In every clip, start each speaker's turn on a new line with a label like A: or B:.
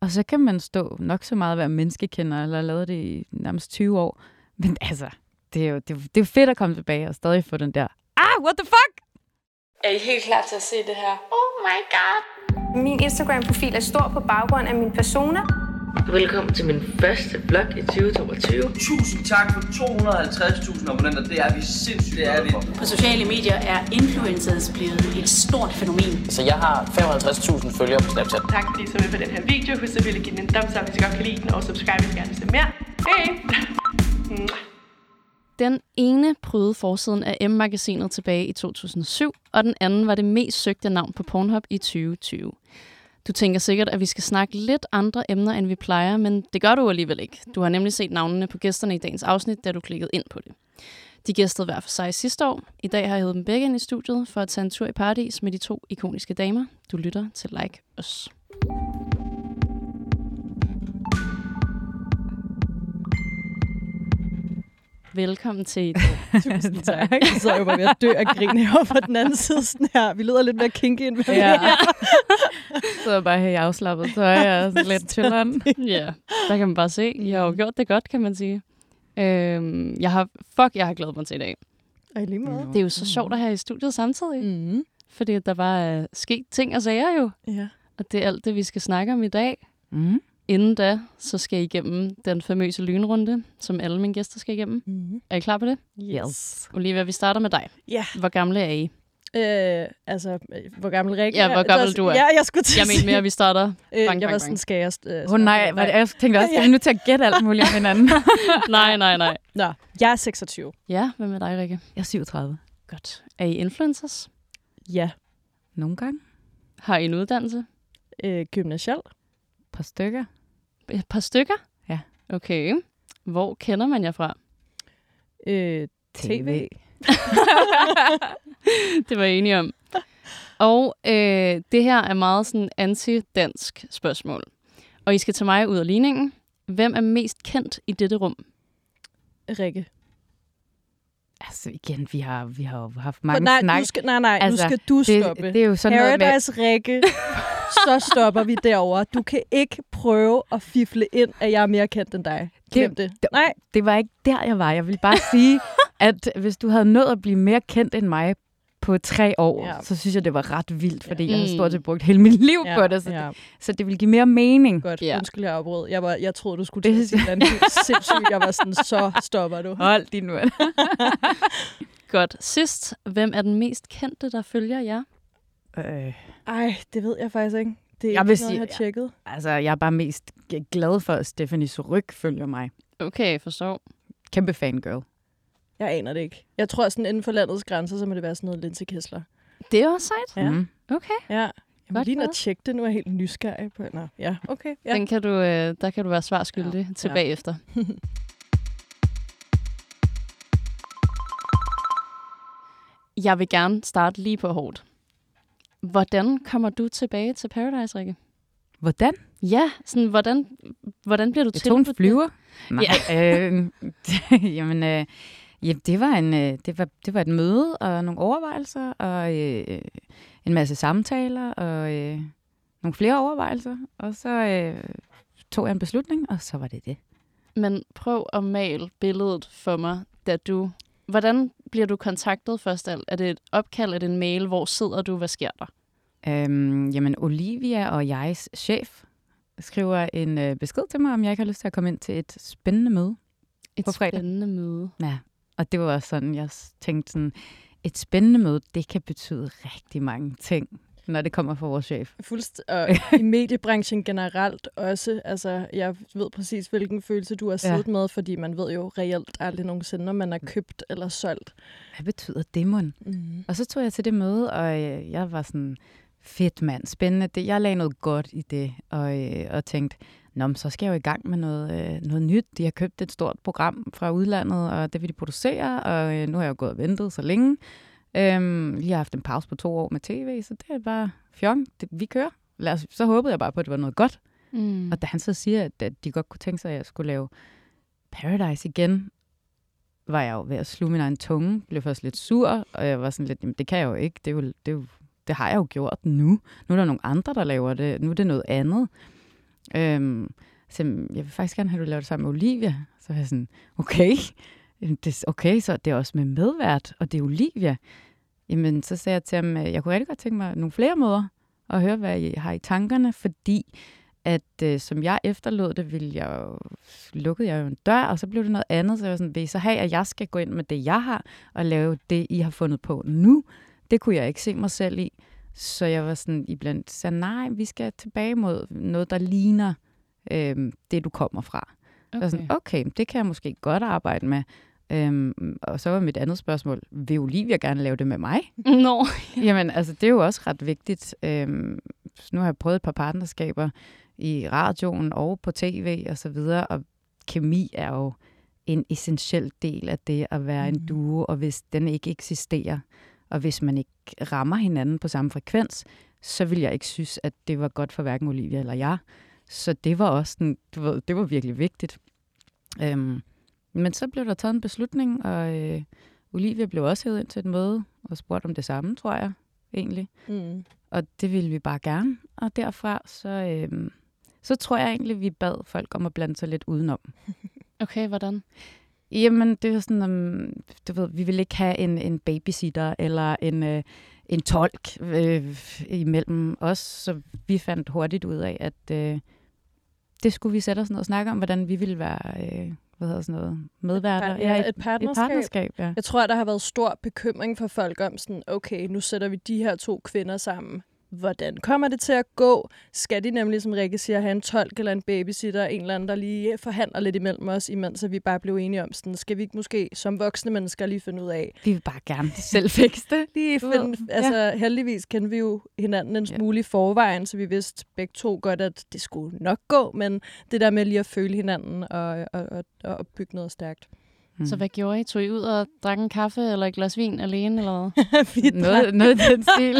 A: Og så kan man stå nok så meget at være menneskekender, eller have lavet det i nærmest 20 år. Men altså, det er jo, det er, det er fedt at komme tilbage og stadig få den der, ah, what the fuck?
B: Er I helt klar til at se det her? Oh my god!
C: Min Instagram-profil er stor på baggrund af min persona.
D: Velkommen til min første vlog i 2022.
E: Tusind tak for 250.000 abonnenter. Det er vi sindssygt det er vi.
F: På sociale medier er influencers blevet et stort fænomen.
G: Så jeg har 55.000 følgere på Snapchat.
B: Tak fordi I så med på den her video. Husk selvfølgelig at give den en thumbs up, hvis I godt kan lide den, og subscribe, hvis I gerne vil se mere. Hej!
H: Den ene prøvede forsiden af M-magasinet tilbage i 2007, og den anden var det mest søgte navn på Pornhub i 2020. Du tænker sikkert, at vi skal snakke lidt andre emner, end vi plejer, men det gør du alligevel ikke. Du har nemlig set navnene på gæsterne i dagens afsnit, da du klikkede ind på det. De gæstede hver for sig sidste år. I dag har jeg hævet dem begge ind i studiet for at tage en tur i paradis med de to ikoniske damer. Du lytter til Like Us. Velkommen til I to.
I: Tusind tak. Jeg sidder jo bare ved at dø af grin herovre på den anden side. Sådan her. Vi lyder lidt mere kinky end hvad
A: Ja. Så er bare her i afslappet tøj og sådan lidt chilleren.
H: Ja, der kan man bare se. I har jo gjort det godt, kan man sige. Øhm, jeg har, fuck, jeg har glædet mig til i dag.
I: Og lige måde.
H: Det er jo så sjovt at have i studiet samtidig, mm.
I: Mm.
H: fordi der bare er sket ting og sager jo.
I: Ja.
H: Og det er alt det, vi skal snakke om i dag.
A: Mm.
H: Inden da, så skal I igennem den famøse lynrunde, som alle mine gæster skal igennem.
I: Mm.
H: Er I klar på det?
A: Yes.
H: Olivia, vi starter med dig.
I: Ja.
H: Hvor gamle er I?
I: Øh, altså, øh, hvor gammel Rikke
H: Ja, hvor gammel du er.
I: Ja, jeg skulle til
H: Jeg mener mere, at vi starter.
I: Øh,
H: bang,
I: jeg
H: bang,
I: var
H: bang.
I: sådan, skal jeg... Øh,
A: Åh oh, nej, var det, jeg tænkte også, at vi er nødt til at gætte alt muligt om hinanden.
H: nej, nej, nej.
I: Nå, jeg er 26.
H: Ja, hvad med dig, Rikke?
A: Jeg er 37.
H: Godt. Er I influencers?
I: Ja.
A: Nogle gange.
H: Har I en uddannelse?
I: Øh, gymnasial.
A: Et par stykker.
H: Et par stykker?
A: Ja.
H: Okay. Hvor kender man jer fra?
I: Øh, TV.
H: det var jeg enig om. Og øh, det her er meget sådan anti-dansk spørgsmål. Og I skal tage mig ud af ligningen. Hvem er mest kendt i dette rum?
I: Rikke.
A: Altså igen, vi har, vi har jo haft mange
I: nej,
A: snak.
I: du skal, nej, nej,
A: Altså,
I: nu skal du
A: det,
I: stoppe.
A: det er jo sådan noget med,
I: Paradise Rikke, så stopper vi derovre. Du kan ikke prøve at fifle ind, at jeg er mere kendt end dig. Glem det.
A: det-
I: Nej,
A: det var ikke der, jeg var. Jeg vil bare sige, at hvis du havde nået at blive mere kendt end mig på tre år,
I: Ja.
A: så synes jeg, det var ret vildt, fordi ja. jeg havde
H: Mm.
A: stort set brugt hele mit liv
I: ja,
A: på det, så,
I: ja,
A: det, så det ville give mere mening.
I: godt.
H: Ja.
I: Undskyld, jeg afbrød. Jeg, var, jeg troede, du skulle til at sige noget sindssygt. Jeg var sådan, så stopper du.
A: Hold din mund.
H: Godt. Sidst, hvem er den mest kendte, der følger jer?
A: øh,
I: Ej, det ved jeg faktisk ikke. Det er
A: Jeg
I: ikke noget,
A: sige-
I: jeg har tjekket.
A: altså, jeg er bare mest glad for, at Stephanie Suryk følger mig.
H: Okay, forstår.
A: Kæmpe fangirl.
I: Jeg aner det ikke. Jeg tror, sådan inden for landets grænser, så må det være sådan noget Linse Kessler.
H: Det er også sejt.
I: Ja.
A: Mm.
H: Okay.
I: Ja. Jeg må lige nå tjekke det. Nu er jeg helt nysgerrig på. Nå, ja, okay. Ja.
H: Den kan du, øh, der kan du være svar skyldig
I: Ja.
H: til
I: Ja.
H: bagefter. Jeg vil gerne starte lige på hårdt. Hvordan kommer du tilbage til Paradise, Rikke?
A: Hvordan?
H: Ja, sådan, hvordan, hvordan bliver du
A: Jeg tog en flyver. Nej, ja. øh, jamen, øh, ja, det, var en, øh, det, var, det var et møde og nogle overvejelser og øh, en masse samtaler og øh, nogle flere overvejelser. Og så øh, tog jeg en beslutning, og så var det det.
H: Men prøv at male billedet for mig, da du... Hvordan bliver du kontaktet først alt? Er det et opkald, er det en mail? Hvor sidder du? Hvad sker der?
A: Øhm, jamen, Olivia og jegs chef skriver en øh, besked til mig, om jeg ikke har lyst til at komme ind til et spændende møde.
H: Et
A: På fredag.
H: spændende møde.
A: Ja, og det var sådan, jeg tænkte sådan, et spændende møde, det kan betyde rigtig mange ting, når det kommer fra vores chef.
I: Fuldst- og i mediebranchen generelt også. Altså, jeg ved præcis, hvilken følelse du har siddet ja. med, fordi man ved jo reelt aldrig nogensinde, når man er købt eller solgt.
A: Hvad betyder det, mon?
I: Mm.
A: Og så tog jeg til det møde, og øh, jeg var sådan, fedt mand, spændende. Det, jeg lagde noget godt i det, og, øh, og tænkte, Nå, så skal jeg jo i gang med noget, øh, noget nyt. De har købt et stort program fra udlandet, og det vil de producere, og øh, nu har jeg jo gået og ventet så længe. Øhm, lige har haft en pause på to år med tv, så det er bare fjong. Det, vi kører. Lad os, så håbede jeg bare på, at det var noget godt.
H: Mm.
A: Og da han så siger, at, at de godt kunne tænke sig, at jeg skulle lave Paradise igen, var jeg jo ved at sluge min egen tunge. Blev først lidt sur, og jeg var sådan lidt, jamen det kan jeg jo ikke. Det, er jo, det, er jo, det har jeg jo gjort nu. Nu er der nogle andre, der laver det. Nu er det noget andet. Øhm, så jeg vil faktisk gerne have, at du laver det sammen med Olivia. Så er jeg sådan, okay, det, okay, så det er også med medvært, og det er Olivia. Jamen, så sagde jeg til ham, jeg kunne rigtig godt tænke mig nogle flere møder, og høre, hvad I har i tankerne, fordi at øh, som jeg efterlod det, ville jeg jo, lukkede jeg jo en dør, og så blev det noget andet, så jeg var sådan, vil I så have, at jeg skal gå ind med det, jeg har, og lave det, I har fundet på nu? Det kunne jeg ikke se mig selv i. Så jeg var sådan iblandt, så nej, vi skal tilbage mod noget, der ligner øh, det, du kommer fra. Okay. Og sådan, okay, det kan jeg måske godt arbejde med. Øhm, og så var mit andet spørgsmål, vil Olivia gerne lave det med mig?
H: Nå. No.
A: Jamen, altså, det er jo også ret vigtigt. Øhm, nu har jeg prøvet et par partnerskaber i radioen og på tv og så videre, og kemi er jo en essentiel del af det at være mm. en duo, og hvis den ikke eksisterer, og hvis man ikke rammer hinanden på samme frekvens, så vil jeg ikke synes, at det var godt for hverken Olivia eller jeg. Så det var også den, du ved, det var virkelig vigtigt. Øhm, men så blev der taget en beslutning, og øh, Olivia blev også hævet ind til et møde og spurgt om det samme, tror jeg egentlig. Mm. Og det ville vi bare gerne. Og derfra, så, øh, så tror jeg egentlig, vi bad folk om at blande sig lidt udenom.
H: Okay, hvordan?
A: Jamen, det er sådan, um, du ved, vi vil ikke have en, en babysitter eller en, øh, en tolk øh, imellem os, så vi fandt hurtigt ud af, at øh, det skulle vi sætte os ned og snakke om, hvordan vi ville være øh, hvad hedder sådan noget, medværter.
I: Ja, et, et partnerskab.
A: Et partnerskab ja.
I: Jeg tror, der har været stor bekymring for folk om sådan, okay, nu sætter vi de her to kvinder sammen hvordan kommer det til at gå? Skal de nemlig, som Rikke siger, have en tolk eller en babysitter, en eller anden, der lige forhandler lidt imellem os, imens vi bare blev enige om sådan, skal vi ikke måske som voksne mennesker lige finde ud af?
A: Vi vil bare gerne selv fikse det.
I: Lige finde, altså ja. heldigvis kender vi jo hinanden en smule i forvejen, så vi vidste begge to godt, at det skulle nok gå, men det der med lige at føle hinanden og, og, og, og bygge noget stærkt.
H: Mm. Så hvad gjorde I? Tog I ud og drak en kaffe eller et glas vin alene? Eller
A: vi noget, noget i den stil.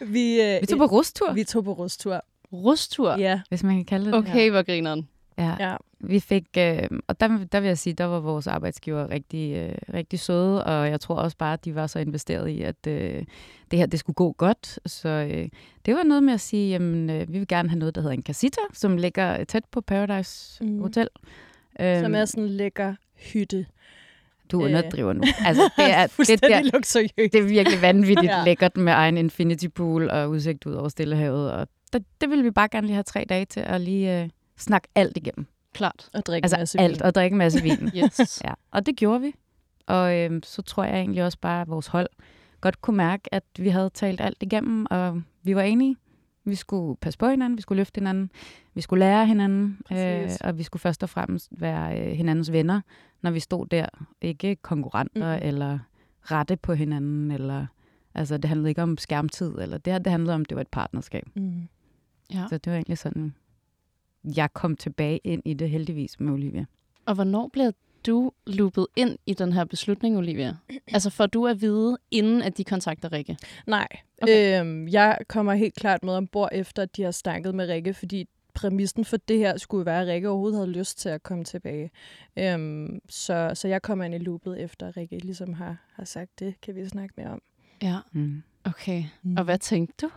I: vi, øh,
A: vi tog på rustur.
I: Vi tog på rustur.
H: Rustur?
I: Ja.
A: Hvis man kan kalde det
H: Okay, det hvor grineren.
A: Ja. ja. Vi fik, øh, og der, der vil jeg sige, der var vores arbejdsgiver rigtig, øh, rigtig søde, og jeg tror også bare, at de var så investeret i, at øh, det her det skulle gå godt. Så øh, det var noget med at sige, jamen, øh, vi vil gerne have noget, der hedder en casita, som ligger tæt på Paradise mm. Hotel.
I: Som er øhm, sådan en lækker hytte.
A: Du underdriver nu. Altså, det er,
I: det, der, luksuriøst.
A: det er virkelig vanvittigt ja. lækkert med egen infinity pool og udsigt ud over Stillehavet. Og det, det vil vi bare gerne lige have tre dage til at lige uh, snakke alt igennem.
H: Klart.
I: Og drikke
A: altså,
I: masse
A: alt,
I: vin.
A: og drikke en masse vin.
H: yes.
A: ja. Og det gjorde vi. Og øhm, så tror jeg egentlig også bare, at vores hold godt kunne mærke, at vi havde talt alt igennem, og vi var enige. Vi skulle passe på hinanden, vi skulle løfte hinanden, vi skulle lære hinanden, øh, og vi skulle først og fremmest være øh, hinandens venner, når vi stod der. Ikke konkurrenter mm. eller rette på hinanden, eller altså det handlede ikke om skærmtid, eller det her, det handlede om, at det var et partnerskab.
H: Mm. Ja.
A: Så det var egentlig sådan, jeg kom tilbage ind i det heldigvis med Olivia.
H: Og hvornår blev du loopet ind i den her beslutning, Olivia? Altså får du at vide, inden at de kontakter Rikke?
I: Nej. Okay. Øhm, jeg kommer helt klart med ombord, efter at de har snakket med Rikke, fordi præmissen for det her skulle være, at Rikke overhovedet havde lyst til at komme tilbage. Øhm, så, så jeg kommer ind i loopet, efter at Rikke ligesom har, har sagt, det kan vi snakke mere om.
H: Ja, mm. okay. Mm. Og hvad tænkte du?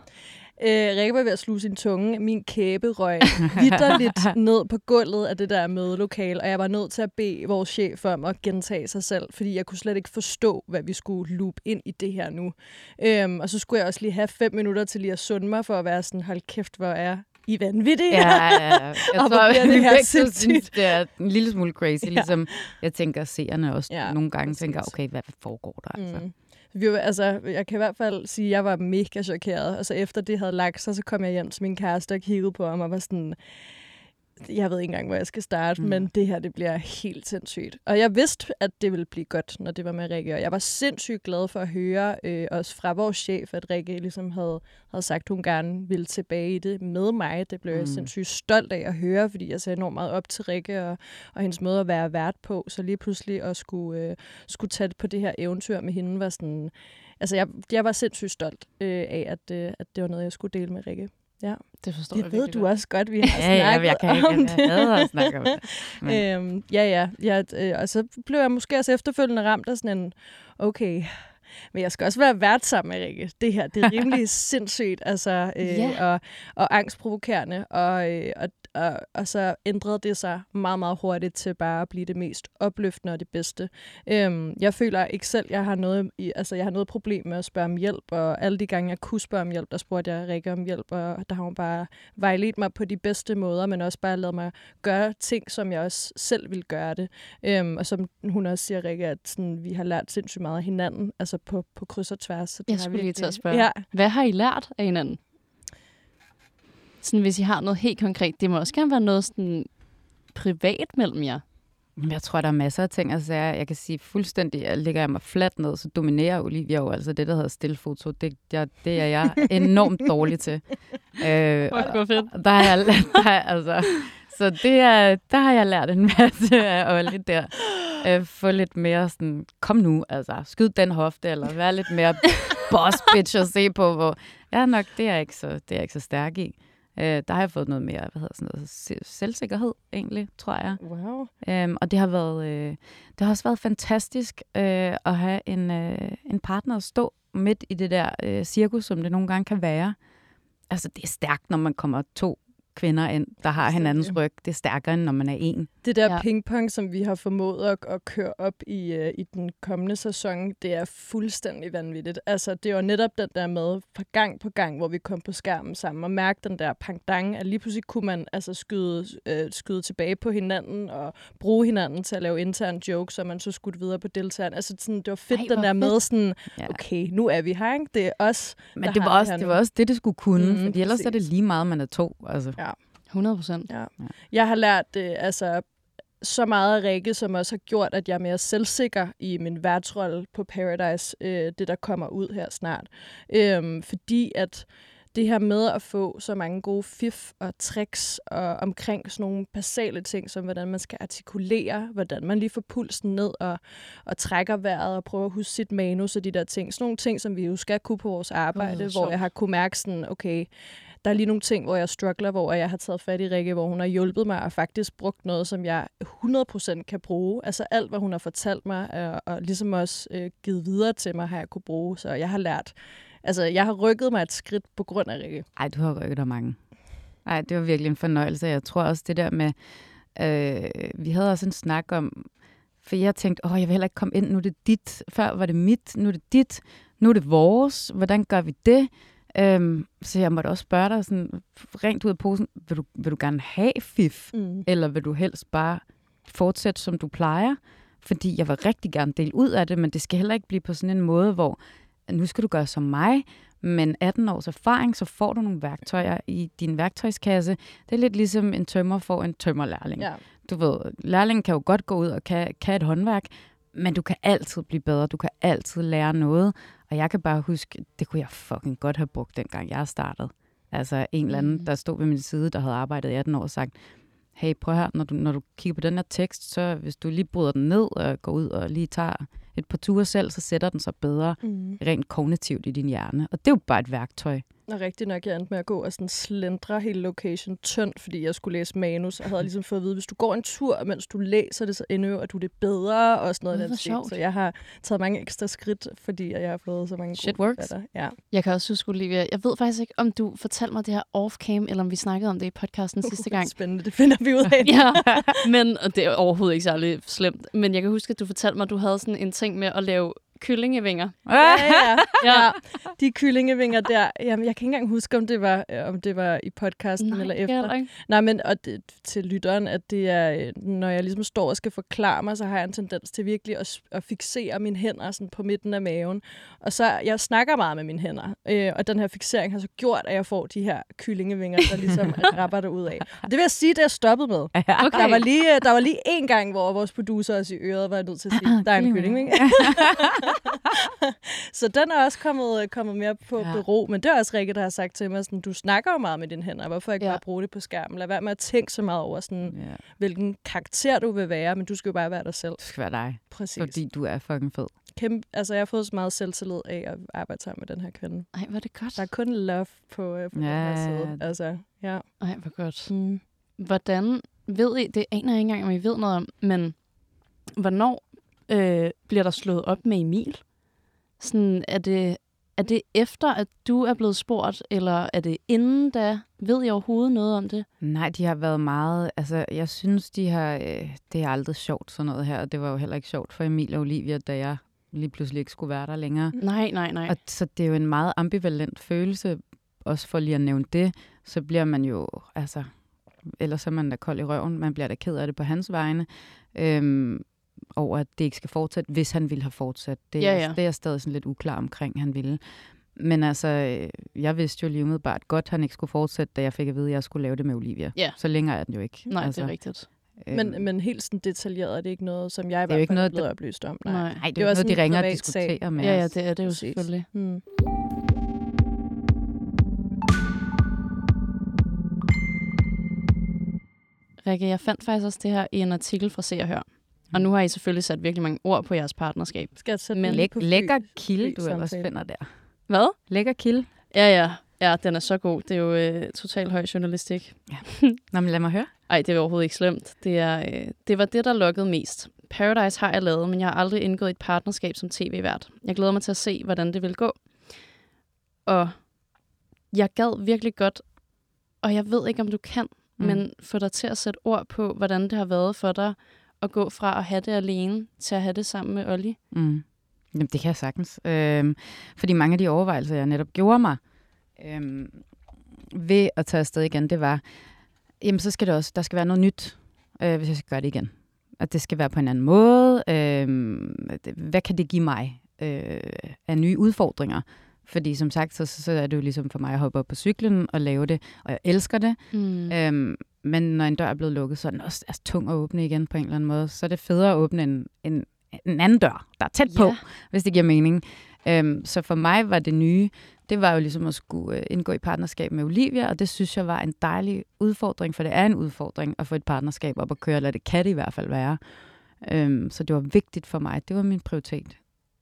I: Øh, Rikke var ved at sluge sin tunge. Min kæbe røg vidderligt ned på gulvet af det der mødelokale, og jeg var nødt til at bede vores chef om at gentage sig selv, fordi jeg kunne slet ikke forstå, hvad vi skulle loop ind i det her nu. Øhm, og så skulle jeg også lige have fem minutter til lige at sunde mig, for at være sådan, hold kæft, hvor er I vanvittige.
A: Ja, ja, ja. Jeg tror, det, det, her synes, det er en lille smule crazy, ja. ligesom jeg tænker, seerne også ja, nogle gange præcis. tænker, okay, hvad foregår der altså? Mm.
I: Vi var, altså, jeg kan i hvert fald sige, at jeg var mega chokeret. Og så efter det havde lagt sig, så kom jeg hjem til min kæreste og kiggede på ham og var sådan, jeg ved ikke engang, hvor jeg skal starte, mm. men det her, det bliver helt sindssygt. Og jeg vidste, at det ville blive godt, når det var med Rikke, og jeg var sindssygt glad for at høre, øh, også fra vores chef, at Rikke ligesom havde, havde sagt, at hun gerne ville tilbage i det med mig. Det blev mm. jeg sindssygt stolt af at høre, fordi jeg ser enormt meget op til Rikke og, og hendes måde at være vært på, så lige pludselig at skulle, øh, skulle tage på det her eventyr med hende var sådan... Altså, jeg, jeg var sindssygt stolt øh, af, at, øh, at det var noget, jeg skulle dele med Rikke. Ja,
H: det forstår
I: det
H: jeg
I: ved du godt. også godt, vi har
A: ja,
I: snakket
A: ja, jeg kan ikke,
I: om
A: det. Jeg at snakke om det.
I: Men. Øhm, ja, ja. ja øh, og så blev jeg måske også efterfølgende ramt af sådan en, okay, men jeg skal også være vært sammen med Rikke. Det her, det er rimelig sindssygt, altså, øh, yeah. og, og angstprovokerende. Og, øh, og, og, og så ændrede det sig meget, meget hurtigt til bare at blive det mest opløftende og det bedste. Øhm, jeg føler ikke selv, jeg har noget, altså, jeg har noget problem med at spørge om hjælp, og alle de gange, jeg kunne spørge om hjælp, der spurgte jeg Rikke om hjælp, og der har hun bare vejledt mig på de bedste måder, men også bare lavet mig gøre ting, som jeg også selv vil gøre det. Øhm, og som hun også siger, Rikke, at sådan, vi har lært sindssygt meget af hinanden, altså på, på kryds og tværs. Så det
H: Jeg skulle lige til at
I: virkelig-
H: spørge.
I: Ja,
H: Hvad har I lært af hinanden? Sådan, hvis I har noget helt konkret. Det må også gerne være noget sådan privat mellem jer.
A: Men Jeg tror, der er masser af ting. Altså, jeg, jeg kan sige fuldstændig, at ligger jeg mig fladt ned, så dominerer Olivia jo altså det, der hedder stillfoto. Det, jeg, det er jeg enormt dårlig til. Øh,
H: Fuck, hvor fedt.
A: der lært- der, er- altså, så det er, der har jeg lært en masse af Olli der. Øh, få lidt mere sådan, kom nu, altså, skyd den hofte, eller være lidt mere boss bitch og se på, hvor er nok, det er jeg ikke så, det er jeg ikke så stærk i. Øh, der har jeg fået noget mere, hvad hedder sådan noget, se- selvsikkerhed egentlig, tror jeg.
I: wow.
A: Øhm, og det har været, øh, det har også været fantastisk øh, at have en, øh, en partner at stå midt i det der øh, cirkus, som det nogle gange kan være. Altså, det er stærkt, når man kommer to kvinder ind, der har hinandens ryg. Det er stærkere, end når man er en.
I: Det der
H: Ja.
I: pingpong, som vi har formået at, at køre op i, uh, i den kommende sæson, det er fuldstændig vanvittigt. Altså, det var netop den der med fra gang på gang, hvor vi kom på skærmen sammen og mærke den der pangdang, at lige pludselig kunne man altså skyde, øh, skyde tilbage på hinanden og bruge hinanden til at lave intern jokes, så man så skudt videre på deltageren. Altså, sådan, det var fedt,
H: Ej,
I: den der med
H: fedt.
I: sådan,
A: Ja.
I: okay, nu er vi her, ikke? Det er os,
A: Men det var, også, det var også det, det skulle kunne, mm, fordi ellers er det
I: præcis.
A: lige meget, man er to. Altså.
I: Ja.
H: 100 procent.
I: Ja. Jeg har lært øh, altså, så meget af Rikke, som også har gjort, at jeg er mere selvsikker i min værtsrolle på Paradise, øh, det der kommer ud her snart. Øhm, fordi at det her med at få så mange gode fif og tricks og omkring sådan nogle basale ting, som hvordan man skal artikulere, hvordan man lige får pulsen ned og, og trækker vejret og prøver at huske sit manus og de der ting. Sådan nogle ting, som vi jo skal kunne på vores arbejde,
H: hvor
I: hvor
H: sjovt.
I: jeg har kunne mærke sådan, okay, der er lige nogle ting, hvor jeg struggler, hvor jeg har taget fat i Rikke, hvor hun har hjulpet mig og faktisk brugt noget, som jeg 100% kan bruge. Altså alt, hvad hun har fortalt mig, og, og ligesom også øh, givet videre til mig, har jeg kunne bruge. Så jeg har lært, altså jeg har rykket mig et skridt på grund af Rikke.
A: Ej, du har rykket dig mange. Nej, det var virkelig en fornøjelse. Jeg tror også det der med, øh, vi havde også en snak om, for jeg tænkte, åh, jeg vil heller ikke komme ind, nu er det dit. Før var det mit, nu er det dit, nu er det vores. Hvordan gør vi det? Øhm, så jeg måtte også spørge dig sådan, rent ud af posen, vil du, vil du gerne have fif,
I: Mm.
A: eller vil du helst bare fortsætte, som du plejer? Fordi jeg vil rigtig gerne dele ud af det, men det skal heller ikke blive på sådan en måde, hvor nu skal du gøre som mig, men 18 års erfaring, så får du nogle værktøjer i din værktøjskasse. Det er lidt ligesom en tømmer får en tømmerlærling.
I: Ja.
A: Du ved, lærlingen kan jo godt gå ud og kan, kan et håndværk, men du kan altid blive bedre. Du kan altid lære noget. Og jeg kan bare huske, det kunne jeg fucking godt have brugt, dengang jeg startede. Altså en eller anden, der stod ved min side, der havde arbejdet i 18 år og sagt, hey, prøv her, når du, når du kigger på den her tekst, så hvis du lige bryder den ned og går ud og lige tager et par ture selv, så sætter den sig bedre
I: Mm.
A: rent kognitivt i din hjerne. Og det er jo bare et værktøj.
I: Og rigtig nok, jeg endte med at gå og sådan slendre hele location tyndt, fordi jeg skulle læse manus. Og havde ligesom fået at vide, hvis du går en tur, mens du læser det, så indøver du det bedre, og sådan noget stil.
H: sjovt.
I: Så jeg har taget mange ekstra skridt, fordi jeg har fået så mange
A: Shit
I: gode
A: works.
I: Ja.
H: Jeg kan også huske, Olivia, jeg ved faktisk ikke, om du fortalte mig det her off-cam, eller om vi snakkede om det i podcasten sidste gang.
I: Spændende, det finder vi ud af.
H: ja, men og det er overhovedet ikke særlig slemt. Men jeg kan huske, at du fortalte mig, at du havde sådan en ting med at lave kyllingevinger.
I: ja, ja,
H: Ja.
I: ja. De kyllingevinger der, jamen, jeg kan ikke engang huske, om det var, øh, om det var i podcasten
H: Nej,
I: eller
H: det
I: efter. Nej, men og det, til lytteren, at det er, øh, når jeg ligesom står og skal forklare mig, så har jeg en tendens til virkelig at, at fixere mine hænder sådan på midten af maven. Og så, jeg snakker meget med mine hænder, øh, og den her fixering har så gjort, at jeg får de her kyllingevinger, der ligesom rapper derud af. Og det vil jeg sige, det er jeg stoppet med.
H: Okay.
I: Der var lige, øh, der var lige en gang, hvor vores producer også i øret var nødt til at sige, der er en kyllingeving. så den er også kommet, kommet mere på
A: Ja.
I: ja. bero. Men det er også Rikke, der har sagt til mig, sådan, du snakker jo meget med dine hænder. Hvorfor ikke
H: Ja.
I: ja. bare bruge det på skærmen? Lad være med at tænke så meget over, sådan,
A: Ja,
I: hvilken karakter du vil være, men du skal jo bare være dig selv.
A: du skal være dig,
I: Præcis.
A: fordi du er fucking fed.
I: Kæmpe, altså, jeg har fået så meget selvtillid af at arbejde sammen med den her kvinde.
H: Ej, hvor er det godt.
I: Der er kun love på, øh, på den her
A: Ja.
I: side. Altså, ja.
H: Ej, hvor godt.
I: Mm.
H: Hvordan ved I, det aner jeg ikke engang, om I ved noget om, men hvornår øh, bliver der slået op med Emil? Sådan, er det, Er det efter, at du er blevet spurgt, eller er det inden da? Ved I overhovedet noget om det?
A: Nej, de har været meget... Altså, jeg synes, de har... Øh, det er aldrig sjovt, sådan noget her. Og det var jo heller ikke sjovt for Emil og Olivia, da jeg lige pludselig ikke skulle være der længere.
H: Nej, nej, nej.
A: Og så det er jo en meget ambivalent følelse, også for lige at nævne det. Så bliver man jo... Altså, ellers er man da kold i røven. Man bliver da ked af det på hans vegne. Øhm, over, at det ikke skal fortsætte, hvis han ville have fortsat. Det,
H: Ja, ja.
A: det er jeg stadig sådan lidt uklar omkring, han ville. Men altså, øh, jeg vidste jo lige umiddelbart godt, at han ikke skulle fortsætte, da jeg fik at vide, at jeg skulle lave det med Olivia.
H: Ja.
A: Så længere er den jo ikke.
H: Nej,
A: altså,
H: det er rigtigt.
A: øhm,
I: Men, men helt sådan detaljeret er det ikke noget, som jeg i
A: er
I: hvert
A: ikke
I: fald er
A: noget,
I: blevet oplyst om.
H: Nej.
A: Nej, det
I: Det
A: er jo noget, de ringer og
I: privat sag.
A: diskuterer med
H: Ja, ja, det er det jo
I: Præcis.
H: selvfølgelig.
I: Hmm.
H: Rikke, jeg fandt faktisk også det her i en artikel fra Se og Hør. Og nu har I selvfølgelig sat virkelig mange ord på jeres partnerskab.
I: Skal jeg sætte
H: Men
A: Læk, lækker kilde, du ellers
I: samtale?
A: finder der.
H: Hvad?
A: Lækker kilde.
H: Ja, ja. Ja, den er så god. Det er jo øh, totalt høj journalistik.
A: Nå, men lad mig høre.
H: Ej, det er overhovedet ikke slemt. Det, er, øh, det var det, der lukkede mest. Paradise har jeg lavet, men jeg har aldrig indgået et partnerskab som tv-vært. Jeg glæder mig til at se, hvordan det vil gå. Og jeg gad virkelig godt, og jeg ved ikke, om du kan,
A: mm.
H: men få dig til at sætte ord på, hvordan det har været for dig at gå fra at have det alene til at have det sammen med Olli.
A: Mm. Jamen, det kan jeg sagtens. Øhm, fordi mange af de overvejelser, jeg netop gjorde mig øhm, ved at tage afsted igen, det var, jamen så skal det også, der skal være noget nyt, øh, hvis jeg skal gøre det igen. At det skal være på en anden måde. Det- hvad kan det give mig øh, af nye udfordringer? Fordi som sagt, så, så er det jo ligesom for mig at hoppe op på cyklen og lave det, og jeg elsker det.
H: Mm.
A: Øhm, men når en dør er blevet lukket, så er den også altså, tung at åbne igen på en eller anden måde. Så er det federe at åbne en, en, en anden dør, der er tæt på,
H: Ja.
A: hvis det giver mening. Øhm, så for mig var det nye, det var jo ligesom at skulle øh, indgå i partnerskab med Olivia, og det synes jeg var en dejlig udfordring, for det er en udfordring at få et partnerskab op at køre, eller det kan det i hvert fald være. Øhm, så det var vigtigt for mig. Det var min prioritet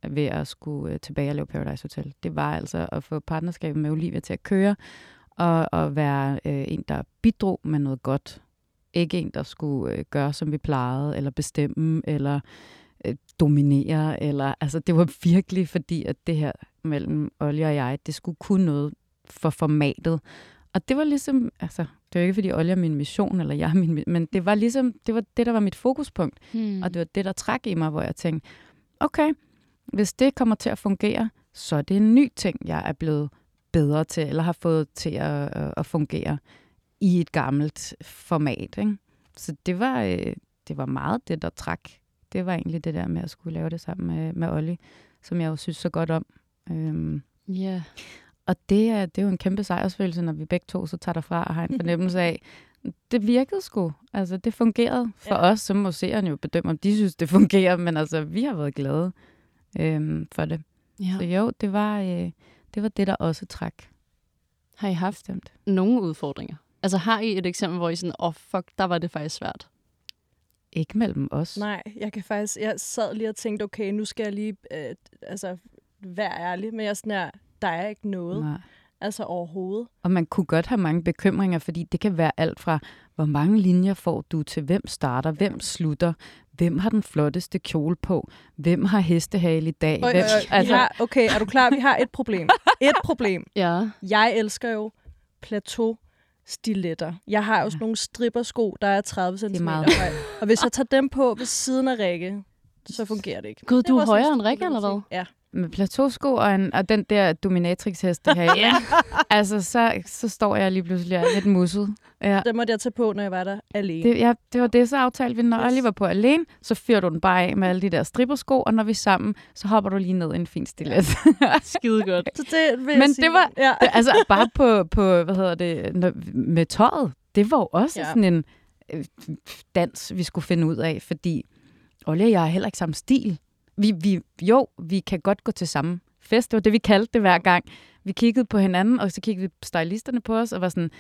A: ved at skulle øh, tilbage og lave Paradise Hotel. Det var altså at få partnerskabet med Olivia til at køre, og, og være øh, en, der bidrog med noget godt. Ikke en, der skulle øh, gøre, som vi plejede, eller bestemme, eller øh, dominere. Eller, altså, det var virkelig fordi, at det her mellem Olli og jeg, det skulle kunne noget for formatet. Og det var ligesom, altså, det var ikke fordi Olli er min mission, eller jeg er min, men det var ligesom, det var det, der var mit fokuspunkt.
H: Hmm.
A: Og det var det, der trak i mig, hvor jeg tænkte, okay, hvis det kommer til at fungere, så er det en ny ting, jeg er blevet bedre til, eller har fået til at, at- fungere i et gammelt format. Ikke? Så det var, øh, det var meget det, der trak. Det var egentlig det der med at skulle lave det sammen med, med Olli, som jeg jo synes så godt om. Øhm,
H: Ja.
A: og det er, det er jo en kæmpe sejrsfølelse, når vi begge to så tager derfra og har en fornemmelse af, det virkede sgu. Altså, det fungerede for
I: Ja.
A: ja. os, så må seerne jo bedømme, om de synes, det fungerer, men altså, vi har været glade øhm, for det.
H: ja.
A: Så jo, det var, øh, det var det, der også trak.
H: Har I haft
A: Bestemt.
H: nogle udfordringer? Altså har I et eksempel, hvor I sådan, åh oh, fuck, der var det faktisk svært?
A: Ikke mellem os.
I: Nej, jeg kan faktisk... Jeg sad lige og tænkte, okay, nu skal jeg lige øh, altså, være ærlig, men jeg sådan her, der er ikke noget.
A: Nej.
I: Altså overhovedet.
A: Og man kunne godt have mange bekymringer, fordi det kan være alt fra, hvor mange linjer får du til, hvem starter, hvem slutter, hvem har den flotteste kjole på, hvem har hestehale i dag.
I: Øh,
A: hvem,
I: øh, altså... har, okay, er du klar? Vi har et problem. Et problem.
H: Ja.
I: Jeg elsker jo plateau stiletter. Jeg har jo sådan nogle strippersko, der er 30 cm høje. Og hvis jeg tager dem på ved siden af Rikke, så fungerer det ikke.
H: Gud,
I: Det
H: du er højere
I: en
H: end Rikke, eller hvad?
I: Ja.
A: Med plateausko og, en, og den der dominatrix-hest her. ja. Altså, så, så står jeg lige pludselig og er lidt musset. Ja.
I: Den måtte jeg tage på, når jeg var der alene.
A: Det, ja, det var det, så aftalte vi. Når
I: Yes.
A: Olli var på alene, så fyrer du den bare af med alle de der strippersko, og når vi er sammen, så hopper du lige ned i en fin stilet.
H: Skide godt.
I: Så det vil
A: Men
I: sige.
A: det var-
I: Ja.
A: Det- altså bare på, på, hvad hedder det, når, med tøjet, det var jo også
I: Ja.
A: ja. sådan en øh, dans, vi skulle finde ud af, fordi Olli og jeg har heller ikke samme stil. Vi, vi, jo, vi kan godt gå til samme fest, det var det, vi kaldte det hver gang. Vi kiggede på hinanden, og så kiggede vi stylisterne på os, og var sådan,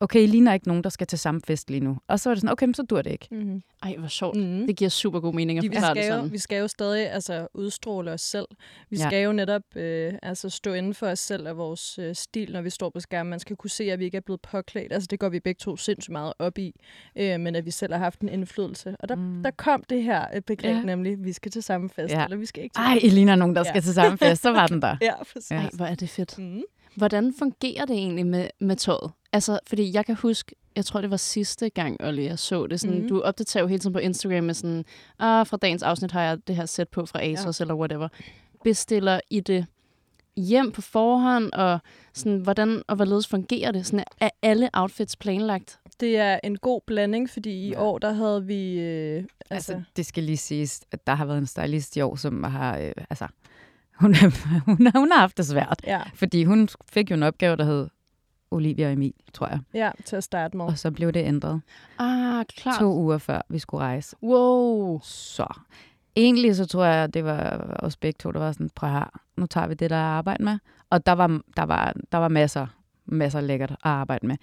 A: okay, I ligner ikke nogen, der skal til samme fest lige nu. Og så var det sådan, okay, men så dur det ikke.
I: Mm-hmm.
H: Ej, hvor sjovt.
I: Mm.
H: Det giver super god mening at
I: Vi
H: forklare det
I: skal, jo,
H: sådan.
I: vi skal jo stadig altså, udstråle os selv. Vi
A: Ja.
I: skal jo netop øh, altså, stå inden for os selv og vores øh, stil, når vi står på skærmen. Man skal kunne se, at vi ikke er blevet påklædt. Altså, det går vi begge to sindssygt meget op i. Øh, men at vi selv har haft en indflydelse. Og der,
A: Mm.
I: der kom det her øh, begreb,
A: Ja.
I: nemlig, vi skal til samme fest,
A: Ja.
I: eller vi skal ikke til
A: Ej, I ligner nogen, der
I: Ja.
A: skal til samme fest. Så var den der.
I: Ja, præcis.
A: Ja.
I: Ja.
H: Ej, hvor er det fedt.
I: Mm.
H: Hvordan fungerer det egentlig med, med tøjet? Altså, fordi jeg kan huske, jeg tror, det var sidste gang, Olli, jeg så det. Sådan,
I: Mhm.
H: Du opdaterer jo hele tiden på Instagram med sådan, ah, fra dagens afsnit har jeg det her sæt på fra ASOS ja. eller whatever. Bestiller I det hjem på forhånd, og sådan, hvordan og hvorledes fungerer det? Sådan, er alle outfits planlagt?
I: Det er en god blanding, fordi i
A: Ja.
I: år, der havde vi... Øh,
A: Altså,
I: altså,
A: det skal lige siges, at der har været en stylist i år, som har, øh, altså, hun, er, hun, har, hun har haft det svært.
I: ja,
A: Fordi hun fik jo en opgave, der hed Olivia og Emil, tror jeg.
I: ja, til at starte med.
A: Og så blev det ændret
H: Ah, klart.
A: to uger før vi skulle rejse.
H: Wow.
A: Så egentlig så tror jeg, det var os begge to, der var sådan, prøv her, nu tager vi det, der er arbejde med. Og der var, der var, der var masser, masser lækkert at arbejde med.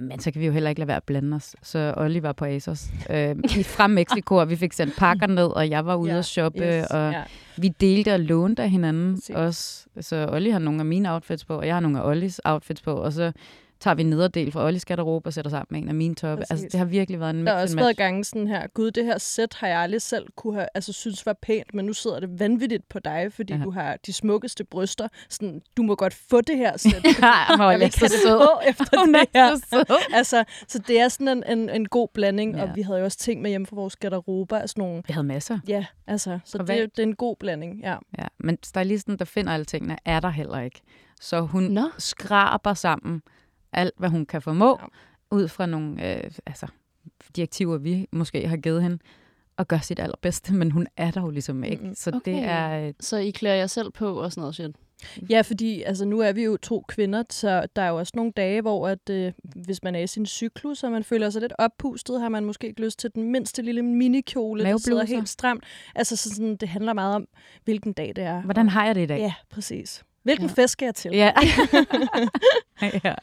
A: Men så kan vi jo heller ikke lade være at blande os. Så Olli var på ASOS øh, fra Mexico, og vi fik sendt pakker ned, og jeg var ude
I: Ja,
A: at shoppe,
I: yes,
A: og
I: ja.
A: vi delte og lånte af hinanden
I: Præcis.
A: også. Så Olli har nogle af mine outfits på, og jeg har nogle af Ollis outfits på, og så tager vi nederdel fra Ollis garderobe og sætter sammen med en af mine toppe. Altså, det har virkelig været en
I: Der har også været gange sådan her, gud, det her sæt har jeg aldrig selv kunne have, altså synes var pænt, men nu sidder det vanvittigt på dig, fordi
A: ja.
I: du har de smukkeste bryster. Sådan, du må godt få det her sæt.
A: Ja, er
I: vil
A: jeg
I: ikke
A: så sød.
I: efter
A: Hun
I: det
A: er
I: her.
A: så.
I: Altså, så det er sådan en, en, en god blanding,
A: Ja.
I: og vi havde jo også ting med hjemme fra vores garderober, og sådan nogle,
A: Vi havde masser.
I: ja, altså, så det, er- det er en god blanding, ja.
A: Ja, men stylisten, der finder alle tingene, er der heller ikke. Så hun
H: Nå.
A: skraber sammen alt, hvad hun kan formå,
I: Ja.
A: ud fra nogle øh, altså, direktiver, vi måske har givet hende, og gør sit allerbedste, men hun er der jo ligesom ikke. Så
H: Okay.
A: det er... øh,
H: Så I klæder jer selv på og sådan noget shit?
I: Ja, fordi altså, nu er vi jo to kvinder, så der er jo også nogle dage, hvor at, øh, hvis man er i sin cyklus, og man føler sig lidt oppustet, har man måske ikke lyst til den mindste lille minikjole, der sidder helt stramt. Altså, så sådan, det handler meget om, hvilken dag det er.
A: Hvordan har jeg det i dag?
I: Ja, præcis. Hvilken
H: ja.
I: fest skal jeg til?
A: Ja. ja.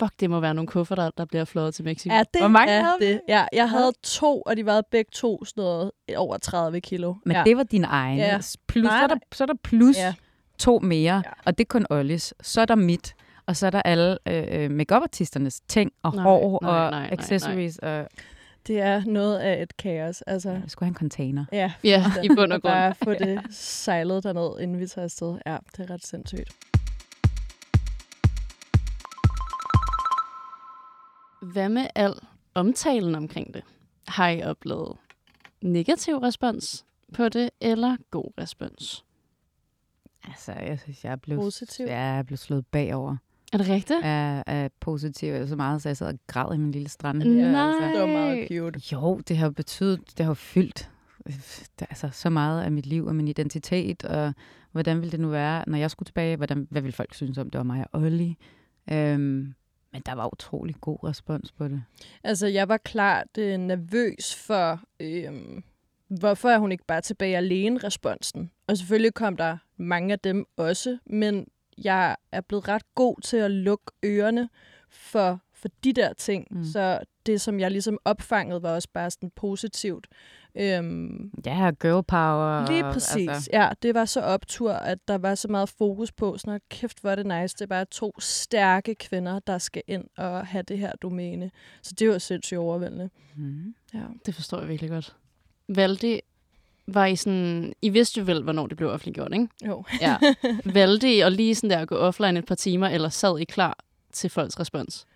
H: Fuck, det må være nogle kufferter, der bliver flået til Mexico.
I: Ja, det
A: Hvor mange
I: er
A: havde vi?
I: det. Ja, jeg havde to, og de vejede begge to sådan noget over 30 kilo.
A: Men
I: ja.
A: det var din egen.
I: Ja.
A: Plus,
I: Nej,
A: så, er der, så er der plus
I: Ja.
A: to mere,
I: Ja.
A: og det er kun Ollis. Så er der mit, og så er der alle øh, makeup-artisternes ting og
H: Nej,
A: hår
H: nej,
A: og
H: nej, nej,
A: accessories. Og,
I: Det er noget af et kaos. Altså,
A: jeg skulle have en container.
I: ja,
H: Ja, i bund og grund.
I: bare få det sejlet derned, inden vi tager afsted. Ja, det er ret sindssygt.
H: Hvad med al omtalen omkring det? Har I oplevet negativ respons på det, eller god respons?
A: Altså, jeg synes, jeg er blevet,
I: Positiv.
A: Ja, jeg er blevet slået bagover
H: Er det rigtigt?
A: af, af positiv. Så meget, så jeg sad og græd i min lille strand.
H: Nej.
I: Det var meget cute.
A: Jo, det har betydet, det har jo fyldt det, altså, så meget af mit liv og min identitet, og hvordan ville det nu være, når jeg skulle tilbage, hvordan, hvad ville folk synes om, det var mig og Olli. Øhm, men der var utrolig god respons på det.
I: Altså, jeg var klart øh, nervøs for, øh, hvorfor er hun ikke bare tilbage alene, responsen. Og selvfølgelig kom der mange af dem også, men jeg er blevet ret god til at lukke ørerne for, for de der ting.
A: Mm.
I: Så det, som jeg ligesom opfangede, var også bare sådan positivt. Øhm,
A: Ja, girl power.
I: Lige
A: og,
I: præcis.
A: Altså,
I: Altså. Ja, det var så optur, at der var så meget fokus på, sådan at kæft, hvor er det nice. Det er bare to stærke kvinder, der skal ind og have det her domæne. Så det var sindssygt overvældende.
A: mm.
I: Ja.
H: Det forstår jeg virkelig godt. Valgte var I sådan... I vidste jo vel, hvornår det blev offentliggjort, ikke?
I: Jo.
H: Ja. Valgte I at lige sådan der gå offline et par timer, eller sad I klar til folks respons?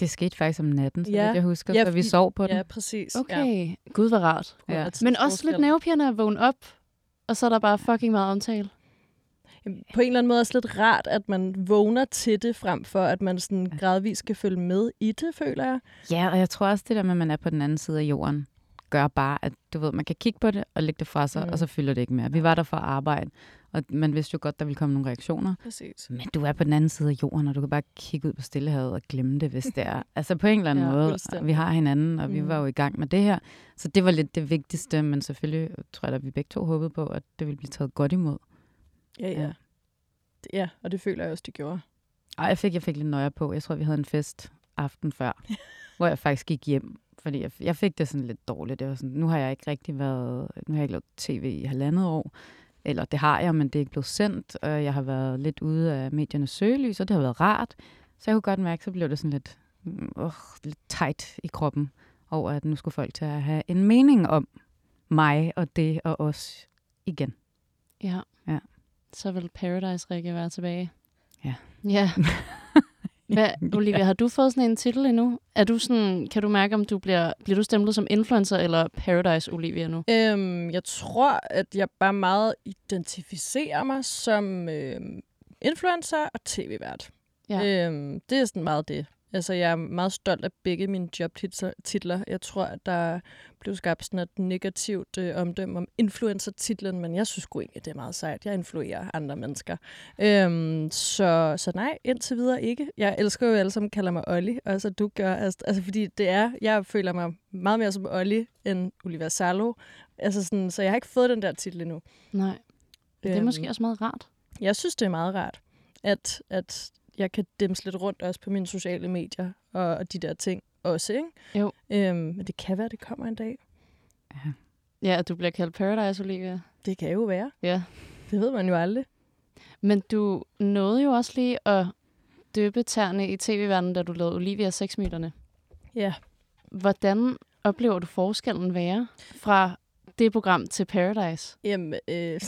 A: Det skete faktisk om natten, så
I: Ja.
A: jeg husker,
I: Ja,
A: så vi sov på den.
I: Ja, præcis.
H: Okay. Ja. Gud, hvor rart.
A: Ja.
H: Men også lidt nervepirrende at vågne op, og så er der bare fucking meget omtale.
I: Jamen, På en eller anden måde også lidt rart, at man vågner til det, frem for at man sådan gradvist skal følge med i det, føler jeg.
A: Ja, og jeg tror også, det der med, at man er på den anden side af jorden, gør bare, at du ved, man kan kigge på det og lægge det fra sig, mm. og så fylder det ikke mere. Vi var der for at arbejde, og man vidste jo godt, der ville komme nogle reaktioner.
I: Præcis.
A: Men du er på den anden side af jorden, og du kan bare kigge ud på Stillehavet og glemme det, hvis det er. Altså på en eller anden
H: Ja,
A: måde. Vi har hinanden, og vi
I: Mhm.
A: var jo i gang med det her. Så det var lidt det vigtigste, men selvfølgelig tror jeg, at vi begge to håbede på, at det ville blive taget godt imod.
I: Ja, ja.
A: Ja.
I: Ja, og det føler jeg også, det gjorde.
A: Og jeg fik, jeg fik lidt nøje på. Jeg tror, vi havde en fest aften før, hvor jeg faktisk gik hjem, fordi jeg, jeg fik det sådan lidt dårligt. Det var sådan, nu har jeg ikke rigtig været, nu har jeg ikke lavet tv i halvandet år, eller det har jeg, men det er ikke blevet sendt, og jeg har været lidt ude af mediernes søgelys, og det har været rart. Så jeg kunne godt mærke, så blev det sådan lidt, uh, lidt tight i kroppen over, at nu skulle folk til at have en mening om mig og det og os igen.
H: Ja.
A: Ja.
H: Så vil Paradise Rikke være tilbage.
A: Ja.
H: Ja. Hvad, Olivia, har du fået sådan en titel endnu? Er du sådan, kan du mærke, om du bliver, bliver du stemplet som influencer eller Paradise Olivia nu?
I: Øhm, jeg tror, at jeg bare meget identificerer mig som øhm, influencer og tv-vært.
H: Ja.
I: Øhm, det er sådan meget det. Altså, jeg er meget stolt af begge mine jobtitler. Jeg tror, at der blev skabt sådan et negativt øh, omdømme om influencer-titlen, men jeg synes sgu egentlig, det er meget sejt. Jeg influerer andre mennesker. Øhm, så, så nej, indtil videre ikke. Jeg elsker jo alle, som kalder mig Olli, og så du gør. Altså, altså, fordi det er, jeg føler mig meget mere som Olli end Oliver Salo. Altså sådan, så jeg har ikke fået den der titel endnu.
H: Nej. Det er
I: Øhm,
H: måske også meget rart.
I: Jeg synes, det er meget rart, at, at jeg kan dimse lidt rundt også på mine sociale medier og, og de der ting også, ikke?
H: Jo.
I: Øhm, men det kan være, det kommer en dag.
H: Ja, at du bliver kaldt Paradise Olivia.
I: Det kan jo være.
H: Ja.
I: Det ved man jo aldrig.
H: Men du nåede jo også lige at døbe tærne i tv-verdenen, da du lavede Olivia Sexmyterne.
I: Ja.
H: Hvordan oplever du forskellen være fra det program til Paradise?
I: Jamen, øh,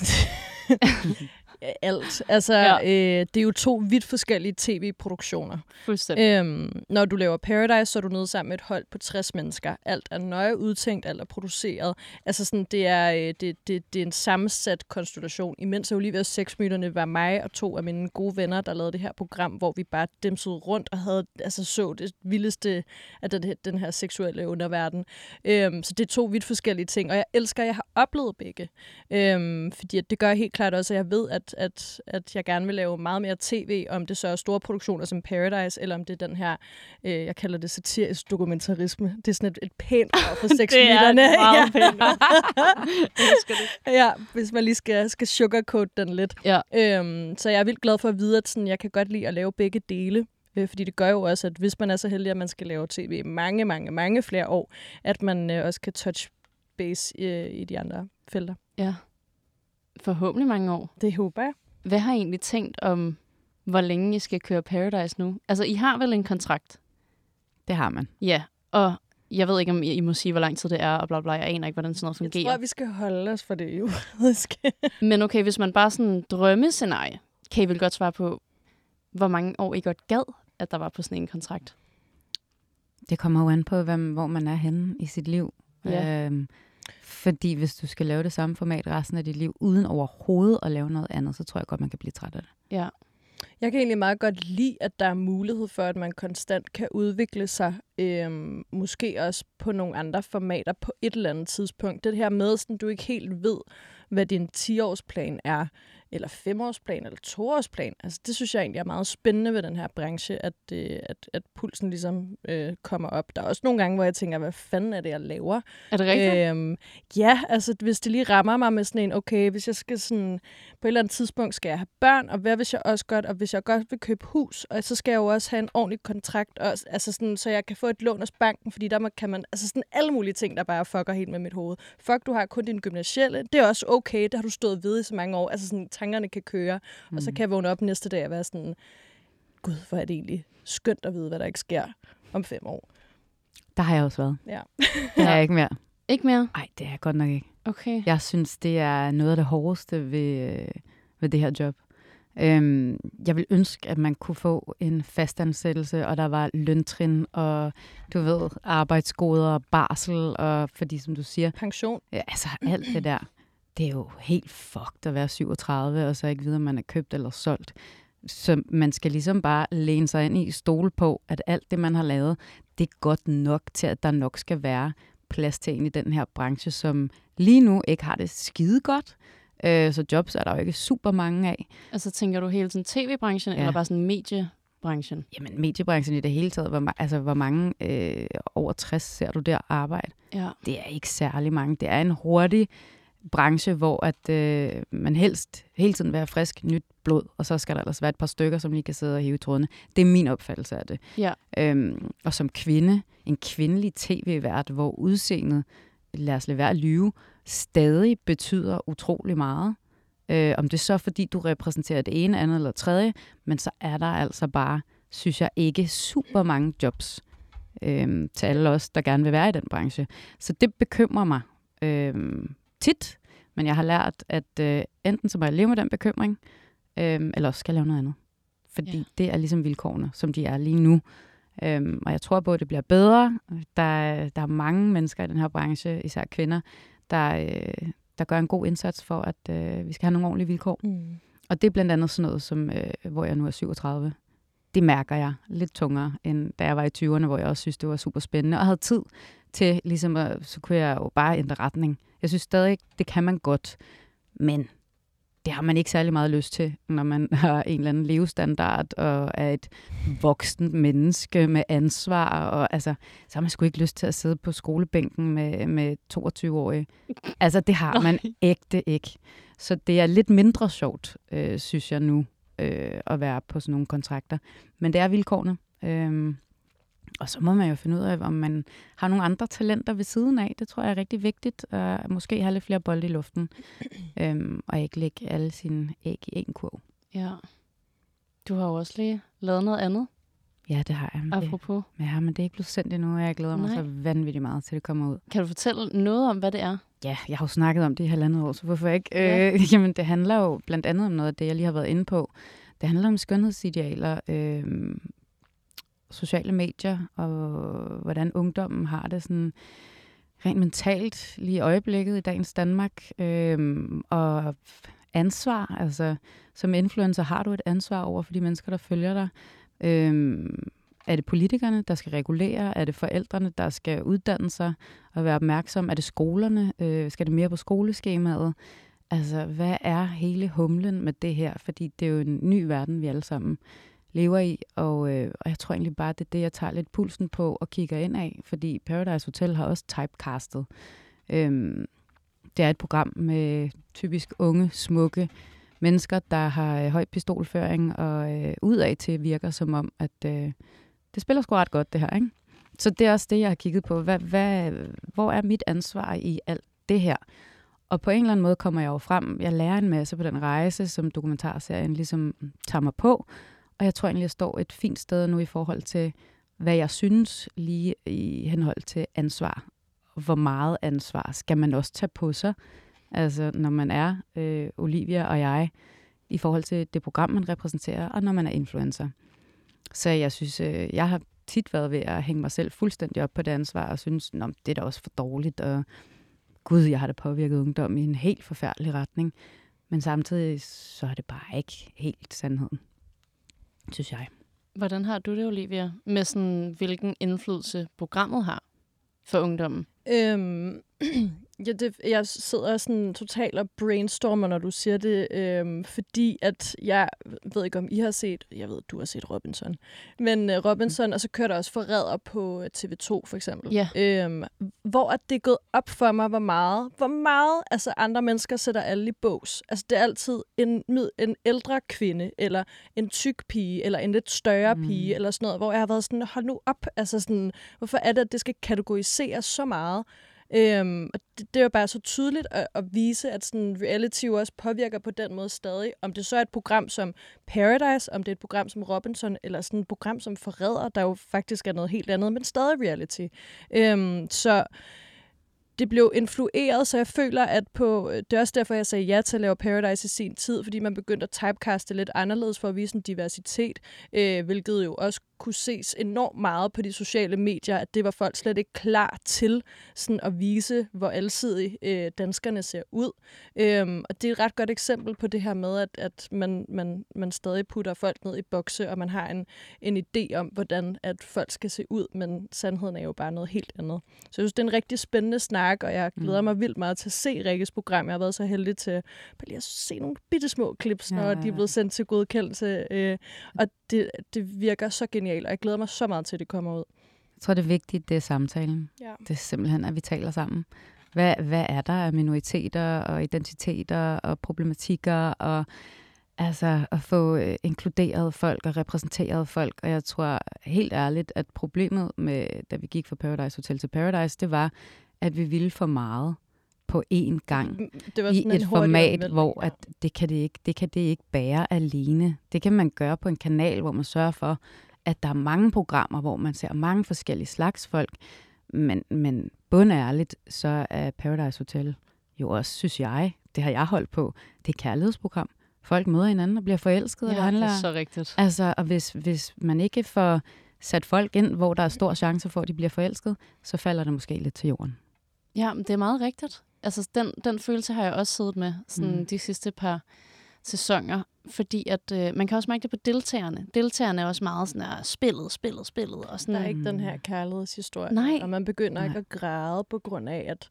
I: alt. Altså, Ja. øh, det er jo to vidt forskellige tv-produktioner.
H: Fuldstændig.
I: Øhm, når du laver Paradise, så er du nede sammen med et hold på 60 mennesker. Alt er nøje udtænkt, alt er produceret. Altså sådan, det er, øh, det, det, det er en sammensat konstellation. Imens Olivias sexmyterne var mig og to af mine gode venner, der lavede det her program, hvor vi bare demsede rundt og havde, altså, så det vildeste af den, den her seksuelle underverden. Øhm, så det er to vidt forskellige ting, og jeg elsker, at jeg har oplevet begge. Øhm, fordi at det gør helt klart også, at jeg ved, at, at, at jeg gerne vil lave meget mere tv, om det så er store produktioner som Paradise, eller om det er den her, øh, jeg kalder det satirisk dokumentarisme. Det er sådan et, et pænt ord for sexmyterne.
H: meget pænt
I: ja, hvis man lige skal, skal sugarcoat den lidt.
H: Ja.
I: Øhm, så jeg er vildt glad for at vide, at sådan, jeg kan godt lide at lave begge dele. Øh, fordi det gør jo også, at hvis man er så heldig, at man skal lave tv i mange, mange, mange flere år, at man øh, også kan touch base øh, i de andre felter.
H: Ja. Forhåbentlig mange år.
I: Det håber jeg.
H: Hvad har I egentlig tænkt om, hvor længe I skal køre Paradise nu? Altså, I har vel en kontrakt?
A: Det har man.
H: Ja, og jeg ved ikke, om I, må sige, hvor lang tid det er, og bla bla. Jeg aner ikke, hvordan sådan noget
I: Jeg
H: fungerer.
I: tror, vi skal holde os for det juridiske.
H: Men okay, hvis man bare sådan drømmescenarie, kan I vel godt svare på, hvor mange år I godt gad, at der var på sådan en kontrakt?
A: Det kommer jo an på, hvem, hvor man er henne i sit liv.
H: Ja.
A: Øhm, fordi hvis du skal lave det samme format resten af dit liv, uden overhovedet at lave noget andet, så tror jeg godt, man kan blive træt af det.
H: Ja.
I: Jeg kan egentlig meget godt lide, at der er mulighed for, at man konstant kan udvikle sig, øhm, måske også på nogle andre formater på et eller andet tidspunkt. Det her med, at du ikke helt ved, hvad din 10-årsplan er, eller 5-årsplan, eller 2-årsplan. Altså, det synes jeg egentlig er meget spændende ved den her branche, at, øh, at, at pulsen ligesom øh, kommer op. Der er også nogle gange, hvor jeg tænker, hvad fanden er det, jeg laver?
H: Er det rigtigt?
I: Øhm, ja, altså hvis det lige rammer mig med sådan en, okay, hvis jeg skal sådan, på et eller andet tidspunkt skal jeg have børn, og hvad hvis jeg også godt, og hvis jeg godt vil købe hus, og så skal jeg jo også have en ordentlig kontrakt, og, altså sådan, så jeg kan få et lån hos banken, fordi der må- kan man, altså sådan alle mulige ting, der bare fucker helt med mit hoved. Fuck, du har kun din gymnasielle, det er også okay, det har du stået ved i så mange år, altså sådan, tankerne kan køre, mm. og så kan jeg vågne op næste dag og være sådan, gud, hvor er det egentlig skønt at vide, hvad der ikke sker om fem år.
A: Der har jeg også været.
I: Ja.
A: Det er jeg ikke mere.
H: Ikke mere?
A: Nej, det er jeg godt nok ikke.
H: Okay.
A: Jeg synes, det er noget af det hårdeste ved, ved det her job. Øhm, jeg vil ønske, at man kunne få en fastansættelse, og der var løntrin, og du ved, arbejdsgoder, barsel, og fordi, som du siger,
I: Pension.
A: ja, altså alt det der, det er jo helt fucked at være 37, og så ikke vide, om man er købt eller solgt. Så man skal ligesom bare læne sig ind i, stole på, at alt det, man har lavet, det er godt nok til, at der nok skal være plads til en i den her branche, som lige nu ikke har det skide godt. Øh, så jobs er der jo ikke super mange af.
H: Altså tænker du hele tiden tv-branchen, ja. Eller bare sådan mediebranchen?
A: Jamen, mediebranchen i det hele taget, hvor, altså, hvor mange øh, over 60 ser du der arbejde?
H: Ja.
A: Det er ikke særlig mange. Det er en hurtig branche, hvor at øh, man helst hele tiden vil have frisk nyt blod, og så skal der ellers være et par stykker, som lige kan sidde og hive trådene. Det er min opfattelse af det.
H: Ja.
A: Øhm, og som kvinde, en kvindelig tv-vært, hvor udseendet, lad os lade være at lyve, stadig betyder utrolig meget. Øh, om det er så, fordi du repræsenterer det ene, andet eller tredje, men så er der altså bare, synes jeg, ikke super mange jobs øh, til alle os, der gerne vil være i den branche. Så det bekymrer mig øh, tit, men jeg har lært, at øh, enten så må jeg leve med den bekymring, øh, eller også skal jeg lave noget andet. Fordi ja. det er ligesom vilkårene, som de er lige nu. Øhm, og jeg tror på, at det bliver bedre. Der, der er mange mennesker i den her branche, især kvinder, der, øh, der gør en god indsats for, at øh, vi skal have nogle ordentlige vilkår. Mm. Og det er blandt andet sådan noget, som, øh, hvor jeg nu er 37. Det mærker jeg lidt tungere, end da jeg var i 20'erne, hvor jeg også synes, det var super spændende, og havde tid til, ligesom at, så kunne jeg jo bare ændre retning. Jeg synes stadig, det kan man godt, men det har man ikke særlig meget lyst til, når man har en eller anden levestandard og er et voksen menneske med ansvar. Og, altså, så har man sgu ikke lyst til at sidde på skolebænken med, med 22-årige. Altså, det har man ægte ikke. Så det er lidt mindre sjovt, øh, synes jeg nu, øh, at være på sådan nogle kontrakter. Men det er vilkårene. Øh, og så må man jo finde ud af, om man har nogle andre talenter ved siden af. Det tror jeg er rigtig vigtigt. Uh, måske have lidt flere bolde i luften. um, og ikke lægge alle sine æg i en kurv.
H: Ja. Du har jo også lige lavet noget andet.
A: Ja, det har jeg. Men
H: Apropos.
A: Det, ja, men det er ikke blevet sendt endnu, og jeg glæder mig Nej. så vanvittigt meget til, det kommer ud.
H: Kan du fortælle noget om, hvad det er?
A: Ja, jeg har jo snakket om det i halvandet år, så hvorfor ikke? Ja. Øh, jamen, det handler jo blandt andet om noget af det, jeg lige har været inde på. Det handler om skønhedsidealer, øh, sociale medier, og hvordan ungdommen har det sådan rent mentalt lige i øjeblikket i dagens Danmark. Øhm, og ansvar, altså som influencer har du et ansvar over for de mennesker, der følger dig. Øhm, er det politikerne, der skal regulere? Er det forældrene, der skal uddanne sig og være opmærksom? Er det skolerne? Øh, skal det mere på skoleskemaet? Altså, hvad er hele humlen med det her? Fordi det er jo en ny verden, vi alle sammen lever i, og, øh, og jeg tror egentlig bare, det er det, jeg tager lidt pulsen på og kigger ind af, fordi Paradise Hotel har også typecastet. Øhm, det er et program med typisk unge, smukke mennesker, der har øh, høj pistolføring, og øh, udad til virker som om, at øh, det spiller sgu ret godt, det her. Ikke? Så det er også det, jeg har kigget på. Hvad, hvad, hvor er mit ansvar i alt det her? Og på en eller anden måde kommer jeg jo frem. Jeg lærer en masse på den rejse, som dokumentarserien ligesom tager mig på. Og jeg tror egentlig, jeg står et fint sted nu i forhold til, hvad jeg synes lige i henhold til ansvar. Hvor meget ansvar skal man også tage på sig? Altså, når man er øh, Olivia og jeg, i forhold til det program, man repræsenterer, og når man er influencer. Så jeg synes, øh, jeg har tit været ved at hænge mig selv fuldstændig op på det ansvar, og synes, det er da også for dårligt, og gud, jeg har da påvirket ungdom i en helt forfærdelig retning. Men samtidig, så er det bare ikke helt sandheden synes jeg.
H: Hvordan har du det, Olivia, med sådan, hvilken indflydelse programmet har for ungdommen?
I: Øhm, Ja, det, jeg sidder sådan totalt og brainstormer, når du siger det, øhm, fordi at jeg ved ikke, om I har set, jeg ved, du har set Robinson, men uh, Robinson, mm. og så kører der også forræder på TV2 for eksempel,
H: ja.
I: øhm, hvor at det er gået op for mig, hvor meget, hvor meget altså andre mennesker sætter alle i bås. Altså det er altid en, en ældre kvinde, eller en tyk pige, eller en lidt større mm. pige, eller sådan noget, hvor jeg har været sådan, hold nu op, altså sådan, hvorfor er det, at det skal kategoriseres så meget? Øhm, og det, det er bare så tydeligt at, at vise, at sådan reality jo også påvirker på den måde stadig. Om det så er et program som Paradise, om det er et program som Robinson, eller sådan et program som Forræder, der jo faktisk er noget helt andet, men stadig reality. Øhm, så det blev influeret, så jeg føler, at på, det er også derfor, jeg sagde ja til at lave Paradise i sin tid, fordi man begyndte at typecaste lidt anderledes for at vise en diversitet, øh, hvilket jo også kunne ses enormt meget på de sociale medier, at det var folk slet ikke klar til sådan at vise, hvor alsidig øh, danskerne ser ud. Øhm, og det er et ret godt eksempel på det her med, at, at man, man, man stadig putter folk ned i bokse, og man har en, en idé om, hvordan at folk skal se ud, men sandheden er jo bare noget helt andet. Så jeg synes, det er en rigtig spændende snak, og jeg glæder mm. mig vildt meget til at se Rikkes program. Jeg har været så heldig til bare lige at se nogle bitte små clips, når ja. de er blevet sendt til godkendelse. Øh, og det, det virker så genialt, og jeg glæder mig så meget til, at det kommer ud.
A: Jeg tror, det er vigtigt, det er samtalen. Ja. Det er simpelthen, at vi taler sammen. Hvad, hvad er der af minoriteter og identiteter og problematikker og Altså at få øh, inkluderet folk og repræsenteret folk, og jeg tror helt ærligt, at problemet med, da vi gik fra Paradise Hotel til Paradise, det var, at vi ville for meget på én gang
I: Det var
A: i et format,
I: omvæltning,
A: hvor at det, kan det, ikke, det kan det ikke bære alene. Det kan man gøre på en kanal, hvor man sørger for, at der er mange programmer, hvor man ser mange forskellige slags folk. Men, men bundærligt, så er Paradise Hotel jo også, synes jeg, det har jeg holdt på, det er kærlighedsprogram. Folk møder hinanden og bliver forelsket, og
H: Ja,
A: det handler...
H: det er så rigtigt.
A: Altså, og hvis, hvis man ikke får sat folk ind, hvor der er stor chance for, at de bliver forelsket, så falder det måske lidt til jorden.
H: Ja, men det er meget rigtigt. Altså, den, den følelse har jeg også siddet med sådan
A: Mm.
H: de sidste par sæsoner, fordi at øh, man kan også mærke det på deltagerne. Deltagerne er også meget sådan her, spillet, spillet, spillet. Og sådan,
I: Der er ikke den her kærlighedshistorie.
H: Nej.
I: Og man begynder
A: Nej.
I: ikke at græde på grund af, at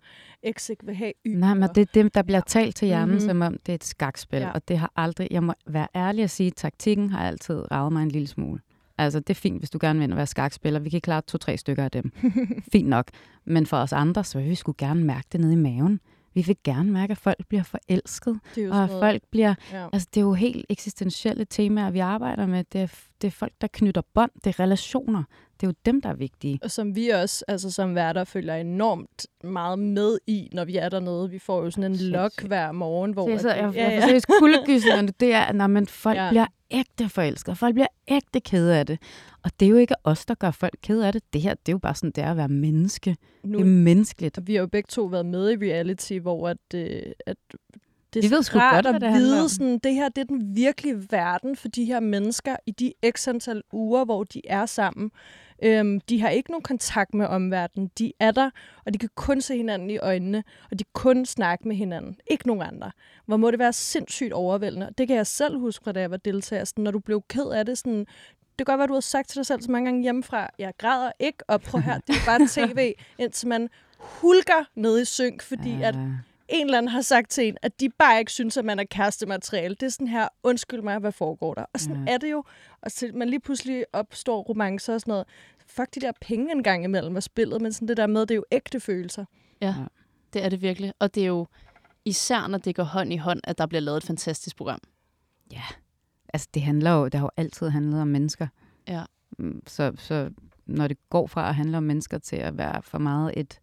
I: X ikke vil have Y.
A: Nej, men det er det, der bliver talt til hjernen, mm-hmm. som om det er et skakspil.
I: Ja.
A: Og det har aldrig, jeg må være ærlig at sige, at taktikken har altid ravet mig en lille smule. Altså, det er fint, hvis du gerne vil være skakspiller. Vi kan klare to-tre stykker af dem. fint nok. Men for os andre, så vil vi skulle gerne mærke det nede i maven. Vi vil gerne mærke, at folk bliver forelsket, og at folk bliver...
I: Ja.
A: Altså, det er jo helt eksistentielle temaer, vi arbejder med. Det er, det er folk, der knytter bånd. Det er relationer. Det er jo dem, der er vigtige.
I: Og som vi også, altså som værter, følger enormt meget med i, når vi er dernede. Vi får jo sådan en log hver morgen, hvor...
A: Så jeg,
I: at
A: sidder,
I: det-
A: jeg, jeg får seriøst kuldegysninger. Det er, når man folk
I: Ja.
A: ja. bliver ægte forelsket. Folk bliver ægte kede af det. Og det er jo ikke os, der gør folk kede af det. Det her, det er jo bare sådan, det er at være menneske.
I: nu,
A: Det er menneskeligt.
I: Vi har jo begge to været med i reality, hvor at, øh, at det
A: Vi ved sgu godt,
I: at
A: det
I: vide, sådan, det her det er den virkelige verden for de her mennesker i de x antal uger, hvor de er sammen. Øhm, de har ikke nogen kontakt med omverdenen. De er der, og de kan kun se hinanden i øjnene, og de kan kun snakke med hinanden. Ikke nogen andre. Hvor må det være sindssygt overvældende. Det kan jeg selv huske fra, da jeg var deltager. Sådan, når du blev ked af det, sådan, det kan godt være, du har sagt til dig selv så mange gange hjemmefra, jeg græder ikke, og prøv her, det er bare tv, indtil man hulker ned i synk, fordi at en eller anden har sagt til en, at de bare ikke synes, at man er kærestemateriale. Det er sådan her, undskyld mig, hvad foregår der? Og sådan
A: Ja.
I: er det jo. Og så man lige pludselig opstår romancer og sådan noget. Fuck de der penge en gang imellem af spillet, men sådan det der med, det er jo ægte følelser.
H: Ja, det er det virkelig. Og det er jo især, når det går hånd i hånd, at der bliver lavet et fantastisk program.
A: Ja, altså det handler jo, det har jo altid handlet om mennesker.
H: Ja.
A: Mm, Så, så når det går fra at handle om mennesker til at være for meget et,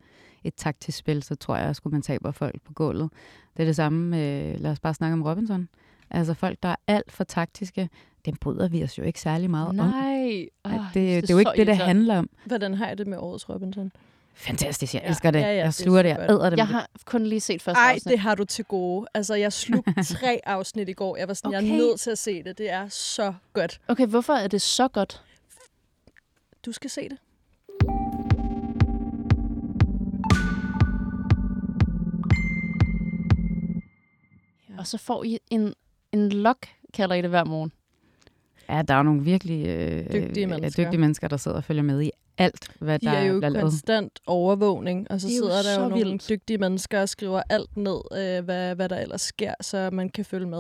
A: et taktisk spil, så tror jeg, at skulle man taber folk på gulvet. Det er det samme med, lad os bare snakke om Robinson. Altså folk, der er alt for taktiske, dem bryder vi os jo ikke særlig meget om.
H: Nej.
A: At
H: Ah,
A: det, det, det er jo ikke det, det handler om.
I: Hvordan har jeg det med årets Robinson?
A: Fantastisk, jeg
I: Ja,
A: elsker det.
I: ja, ja, det er
A: jeg sluger det, jeg æder det.
H: Jeg har kun lige set første
I: Ej,
H: afsnit.
I: det har du til gode. Altså, jeg slugte tre afsnit i går. Jeg var sådan, okay. jeg er nødt til at se det. Det er så godt.
H: Okay, hvorfor er det så godt?
I: Du skal se det.
H: Og så får I en, en lok, kalder I det hver morgen.
A: Ja, der er nogle virkelig øh,
I: Dygtige
A: øh,
I: mennesker.
A: dygtige mennesker, der sidder og følger med i alt, hvad
I: De
A: der
I: er jo
A: bliver lavet.
I: konstant overvågning, og så
H: Det er
I: sidder der
H: så
I: jo nogle
H: vildt.
I: dygtige mennesker og skriver alt ned, øh, hvad, hvad der ellers sker, så man kan følge med.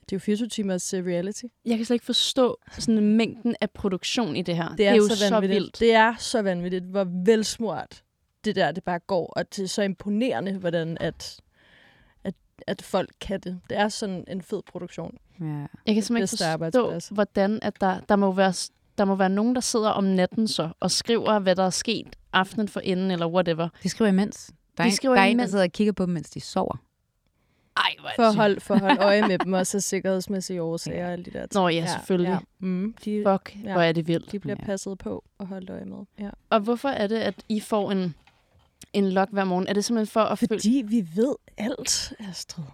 I: Det er jo 24 timers øh, reality.
H: Jeg kan slet ikke forstå sådan mængden af produktion i det her.
I: Det er,
H: jo
I: så
H: så
I: vanvittigt.
H: vildt.
I: Det er så vanvittigt, hvor velsmurt det der det bare går, og det er så imponerende, hvordan at, at, folk kan det. Det er sådan en fed produktion.
A: Ja.
H: Jeg kan simpelthen ikke forstå, hvordan at der, der, må være, der må være nogen, der sidder om natten så og skriver, hvad der er sket aftenen for inden, eller whatever.
A: De skriver imens. Der er,
H: De
A: en,
H: skriver
A: der er en, der
H: imens.
A: sidder og kigger på dem, mens de sover.
H: Ej, hvor
I: For at holde, for at holde øje med dem, også af sikkerhedsmæssige årsager og alle de der ting.
H: Nå ja, selvfølgelig.
I: Ja. Mm, de,
H: Fuck,
I: Ja.
H: hvor er det vildt.
I: de bliver
A: Ja.
I: passet på og holdt øje med. Ja.
H: Og hvorfor er det, at I får en, en log hver morgen? Er det simpelthen for at følge...
I: Fordi vi ved alt, Astrid.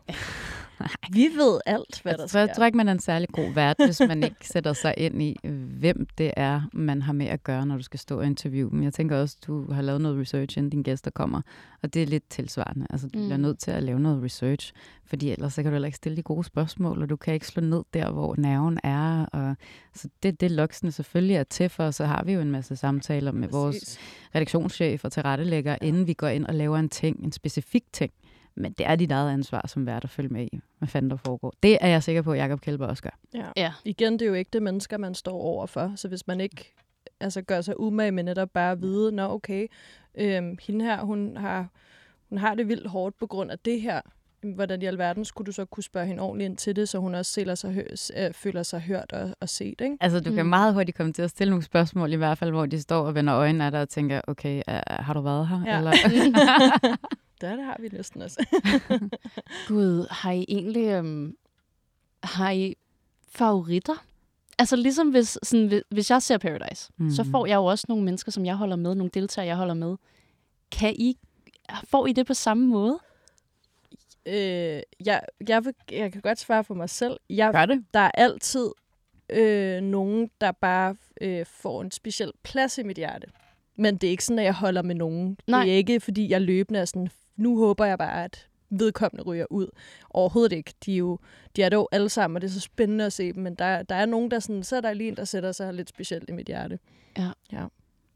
I: vi ved alt, hvad der
A: Altså, jeg
I: sker.
A: tror ikke, man er en særlig god vært, hvis man ikke sætter sig ind i, hvem det er, man har med at gøre, når du skal stå og interviewe dem. Jeg tænker også, du har lavet noget research, inden dine gæster kommer, og det er lidt tilsvarende. Altså, du
H: Mm.
A: bliver nødt til at lave noget research, fordi ellers så kan du heller ikke stille de gode spørgsmål, og du kan ikke slå ned der, hvor nerven er. Og, så det er det, loksene selvfølgelig er til for, og så har vi jo en masse samtaler med vores
I: Præcis.
A: redaktionschef og tilrettelægger, ja. inden vi går ind og laver en ting, en specifik ting. Men det er dit eget ansvar som vært at følge med i, hvad fanden der foregår. Det er jeg sikker på, at Jacob Kjellberg også gør.
I: Ja.
H: Ja.
I: Igen, det er jo ikke det mennesker, man står over for. Så hvis man ikke altså, gør sig umage med netop bare at vide, nå okay, øhm, hende her, hun har, hun har det vildt hårdt på grund af det her. hvordan i alverden skulle du så kunne spørge hende ordentligt ind til det, så hun også føler sig, hø- øh, føler sig hørt og, og set, ikke?
A: Altså, du kan
H: Mm.
A: meget hurtigt komme til at stille nogle spørgsmål, i hvert fald, hvor de står og vender øjnene af dig og tænker, okay, uh, har du været her?
I: Ja.
A: Eller,
I: Der, det har vi næsten også.
H: Gud, har I egentlig... Øhm, har I favoritter? Altså ligesom hvis, sådan, hvis- jeg ser Paradise, mm. så
A: Mhm.
H: får jeg jo også nogle mennesker, som jeg holder med, nogle deltagere, jeg holder med. Kan I... Får I det på samme måde?
I: øh, jeg, jeg, vil, jeg kan godt svare for mig selv. Jeg,
A: gør det?
I: der er altid øh, nogen, der bare øh, får en speciel plads i mit hjerte. Men det er ikke sådan, at jeg holder med nogen.
H: Nej.
I: Det er ikke, fordi jeg løbende er sådan, nu håber jeg bare, at vedkommende ryger ud. Overhovedet ikke. De er jo de er dog alle sammen, og det er så spændende at se dem. Men der, der er nogen, der sådan, så er der lige en, der sætter sig lidt specielt i mit hjerte.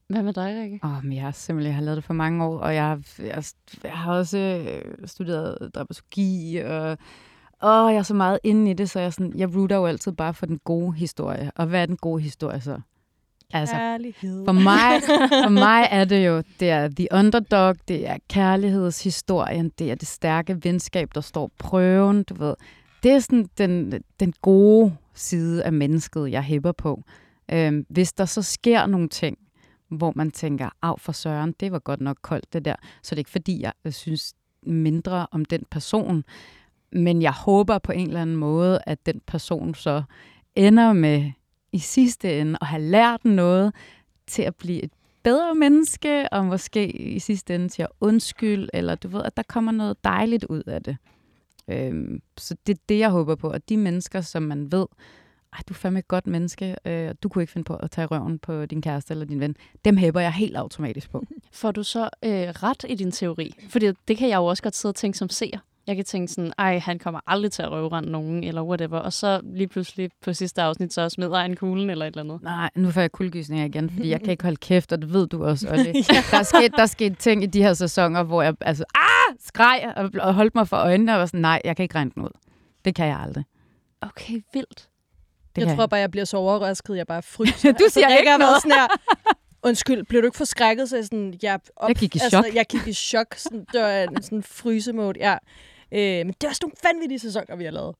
H: Hvad med dig, Rikke?
A: Åh, men jeg har simpelthen jeg har lavet det for mange år, og jeg, har- jeg, jeg har også øh, studeret dramaturgi, og åh, jeg er så meget inde i det, så jeg, sådan, jeg rooter jo altid bare for den gode historie. Og hvad er den gode historie så? Altså,
I: Kærlighed.
A: For mig, for mig er det jo, det er the underdog, det er kærlighedshistorien, det er det stærke venskab, der står prøven, du ved. Det er sådan den, den gode side af mennesket, jeg hæpper på. Øhm, hvis der så sker nogle ting, hvor man tænker, af for søren, det var godt nok koldt det der, så det er ikke fordi, jeg øh, synes mindre om den person, men jeg håber på en eller anden måde, at den person så ender med i sidste ende at have lært noget til at blive et bedre menneske, og måske i sidste ende til at undskylde, eller du ved, at der kommer noget dejligt ud af det. Øhm, så det er det, jeg håber på. Og de mennesker, som man ved, ej, du er fandme et godt menneske, øh, og du kunne ikke finde på at tage røven på din kæreste eller din ven, dem hæber jeg helt automatisk på.
H: Får du så øh, ret i din teori? Fordi det kan jeg jo også godt sidde og tænke som seer. Jeg kan tænke sådan, ej, han kommer aldrig til at røvrende nogen, eller whatever. Og så lige pludselig på sidste afsnit, så smider han kuglen eller et eller andet.
A: Nej, nu får jeg kuldegysninger igen, fordi jeg kan ikke holde kæft, og det ved du også. Og det, der, er sket, der er sket ting i de her sæsoner, hvor jeg altså, ah, skreg og, og holdt mig for øjnene, og var sådan, nej, jeg kan ikke regne den ud. Det kan jeg aldrig.
H: Okay, vildt.
A: Det
I: jeg
A: kan
I: tror bare, jeg bliver så overrasket, jeg bare fryser.
A: Du siger
I: Rikke
A: ikke
I: været
A: noget.
I: Sådan her, Undskyld, blev du ikke forskrækket? Så jeg, sådan, jeg, op,
A: Jeg gik i
I: altså,
A: chok.
I: Jeg gik i chok. Sådan, det var en sådan frysemode, ja. Øh, men det er også nogle vanvittige sæsoner, vi har lavet.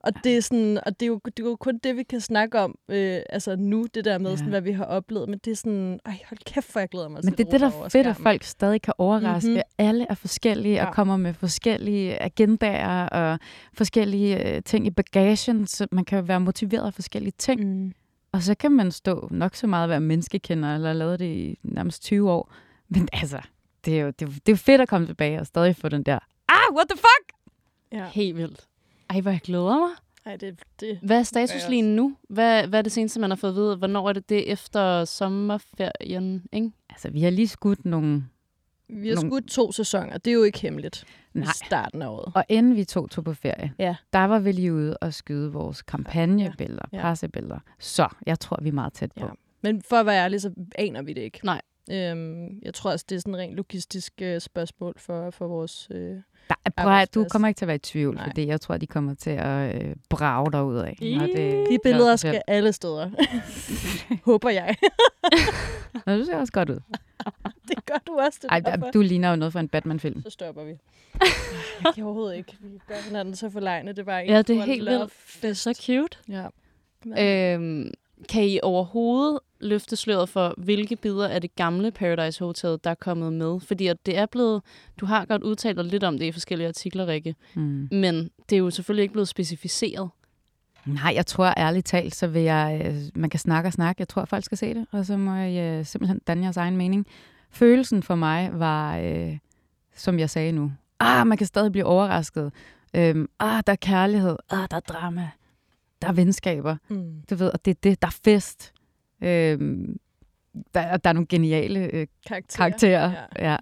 I: Og det er, sådan, og det er, jo, det er jo kun det, vi kan snakke om øh, altså nu, det der med,
A: Ja.
I: sådan, hvad vi har oplevet. Men det er sådan, ej, hold kæft, for jeg glæder mig
A: Men det er det, der er fedt, at folk stadig kan overraske.
I: Mhm.
A: Mm-hmm. Alle er forskellige
I: Ja.
A: og kommer med forskellige agendaer og forskellige øh, ting i bagagen, så man kan være motiveret af forskellige ting.
H: Mm.
A: Og så kan man stå nok så meget at være menneskekender, eller lavet det i nærmest 20 år. Men altså, det er jo, det er, det er fedt at komme tilbage og stadig få den der, ah, what the fuck?
I: Ja.
H: Helt vildt. Ej, hvor jeg glæder mig.
I: Ej, det, det,
H: Hvad er status lige nu? Hvad, hvad er det seneste, man har fået at vide? Hvornår er det det efter sommerferien? Ikke?
A: Altså, vi har lige skudt nogle...
I: vi har
A: Nogle-
I: skudt to sæsoner. Det er jo ikke hemmeligt.
A: Nej.
I: I starten af året.
A: Og inden vi to tog på ferie,
I: Ja.
A: der var vi lige ude og skyde vores kampagnebilleder,
I: Ja.
A: ja. pressebilleder. Så jeg tror, vi er meget tæt på.
I: Ja. Men for at være ærlig, så aner vi det ikke.
H: Nej.
I: Øhm, jeg tror også, det er sådan et rent logistisk øh, spørgsmål for, for vores... Øh,
A: Der, prøv du kommer ikke til at være i tvivl,
I: Nej.
A: fordi jeg tror, de kommer til at øh, brage dig ud af.
I: de billeder skal alle steder. Håber jeg.
A: Nå, du ser også godt ud.
I: det gør du også. Det er
A: Ej,
I: derfor.
A: du ligner jo noget fra en Batman-film.
I: Så stopper vi. jeg kan overhovedet ikke. Vi gør hinanden så forlegne. Det var en
H: Ja, det er helt vildt. Det er så cute.
I: Ja.
H: Øhm, kan I overhovedet løfte sløret for, hvilke bidder af det gamle Paradise Hotel, der er kommet med? Fordi at det er blevet, du har godt udtalt dig lidt om det i forskellige artikler, Rikke,
A: Mm.
H: men det er jo selvfølgelig ikke blevet specificeret.
A: Nej, jeg tror ærligt talt, så vil jeg... Øh, man kan snakke og snakke. Jeg tror, folk skal se det, og så må jeg øh, simpelthen danne jeres egen mening. Følelsen for mig var, øh, som jeg sagde nu, ah, man kan stadig blive overrasket. Øhm, ah, der er kærlighed. Ah, der er drama. Der er venskaber.
I: Mm.
A: Du ved, og det er det. Der er fest. Øhm, der, der er nogle geniale øh,
I: Karakterer.
A: karakterer.
I: Ja.
A: Ja.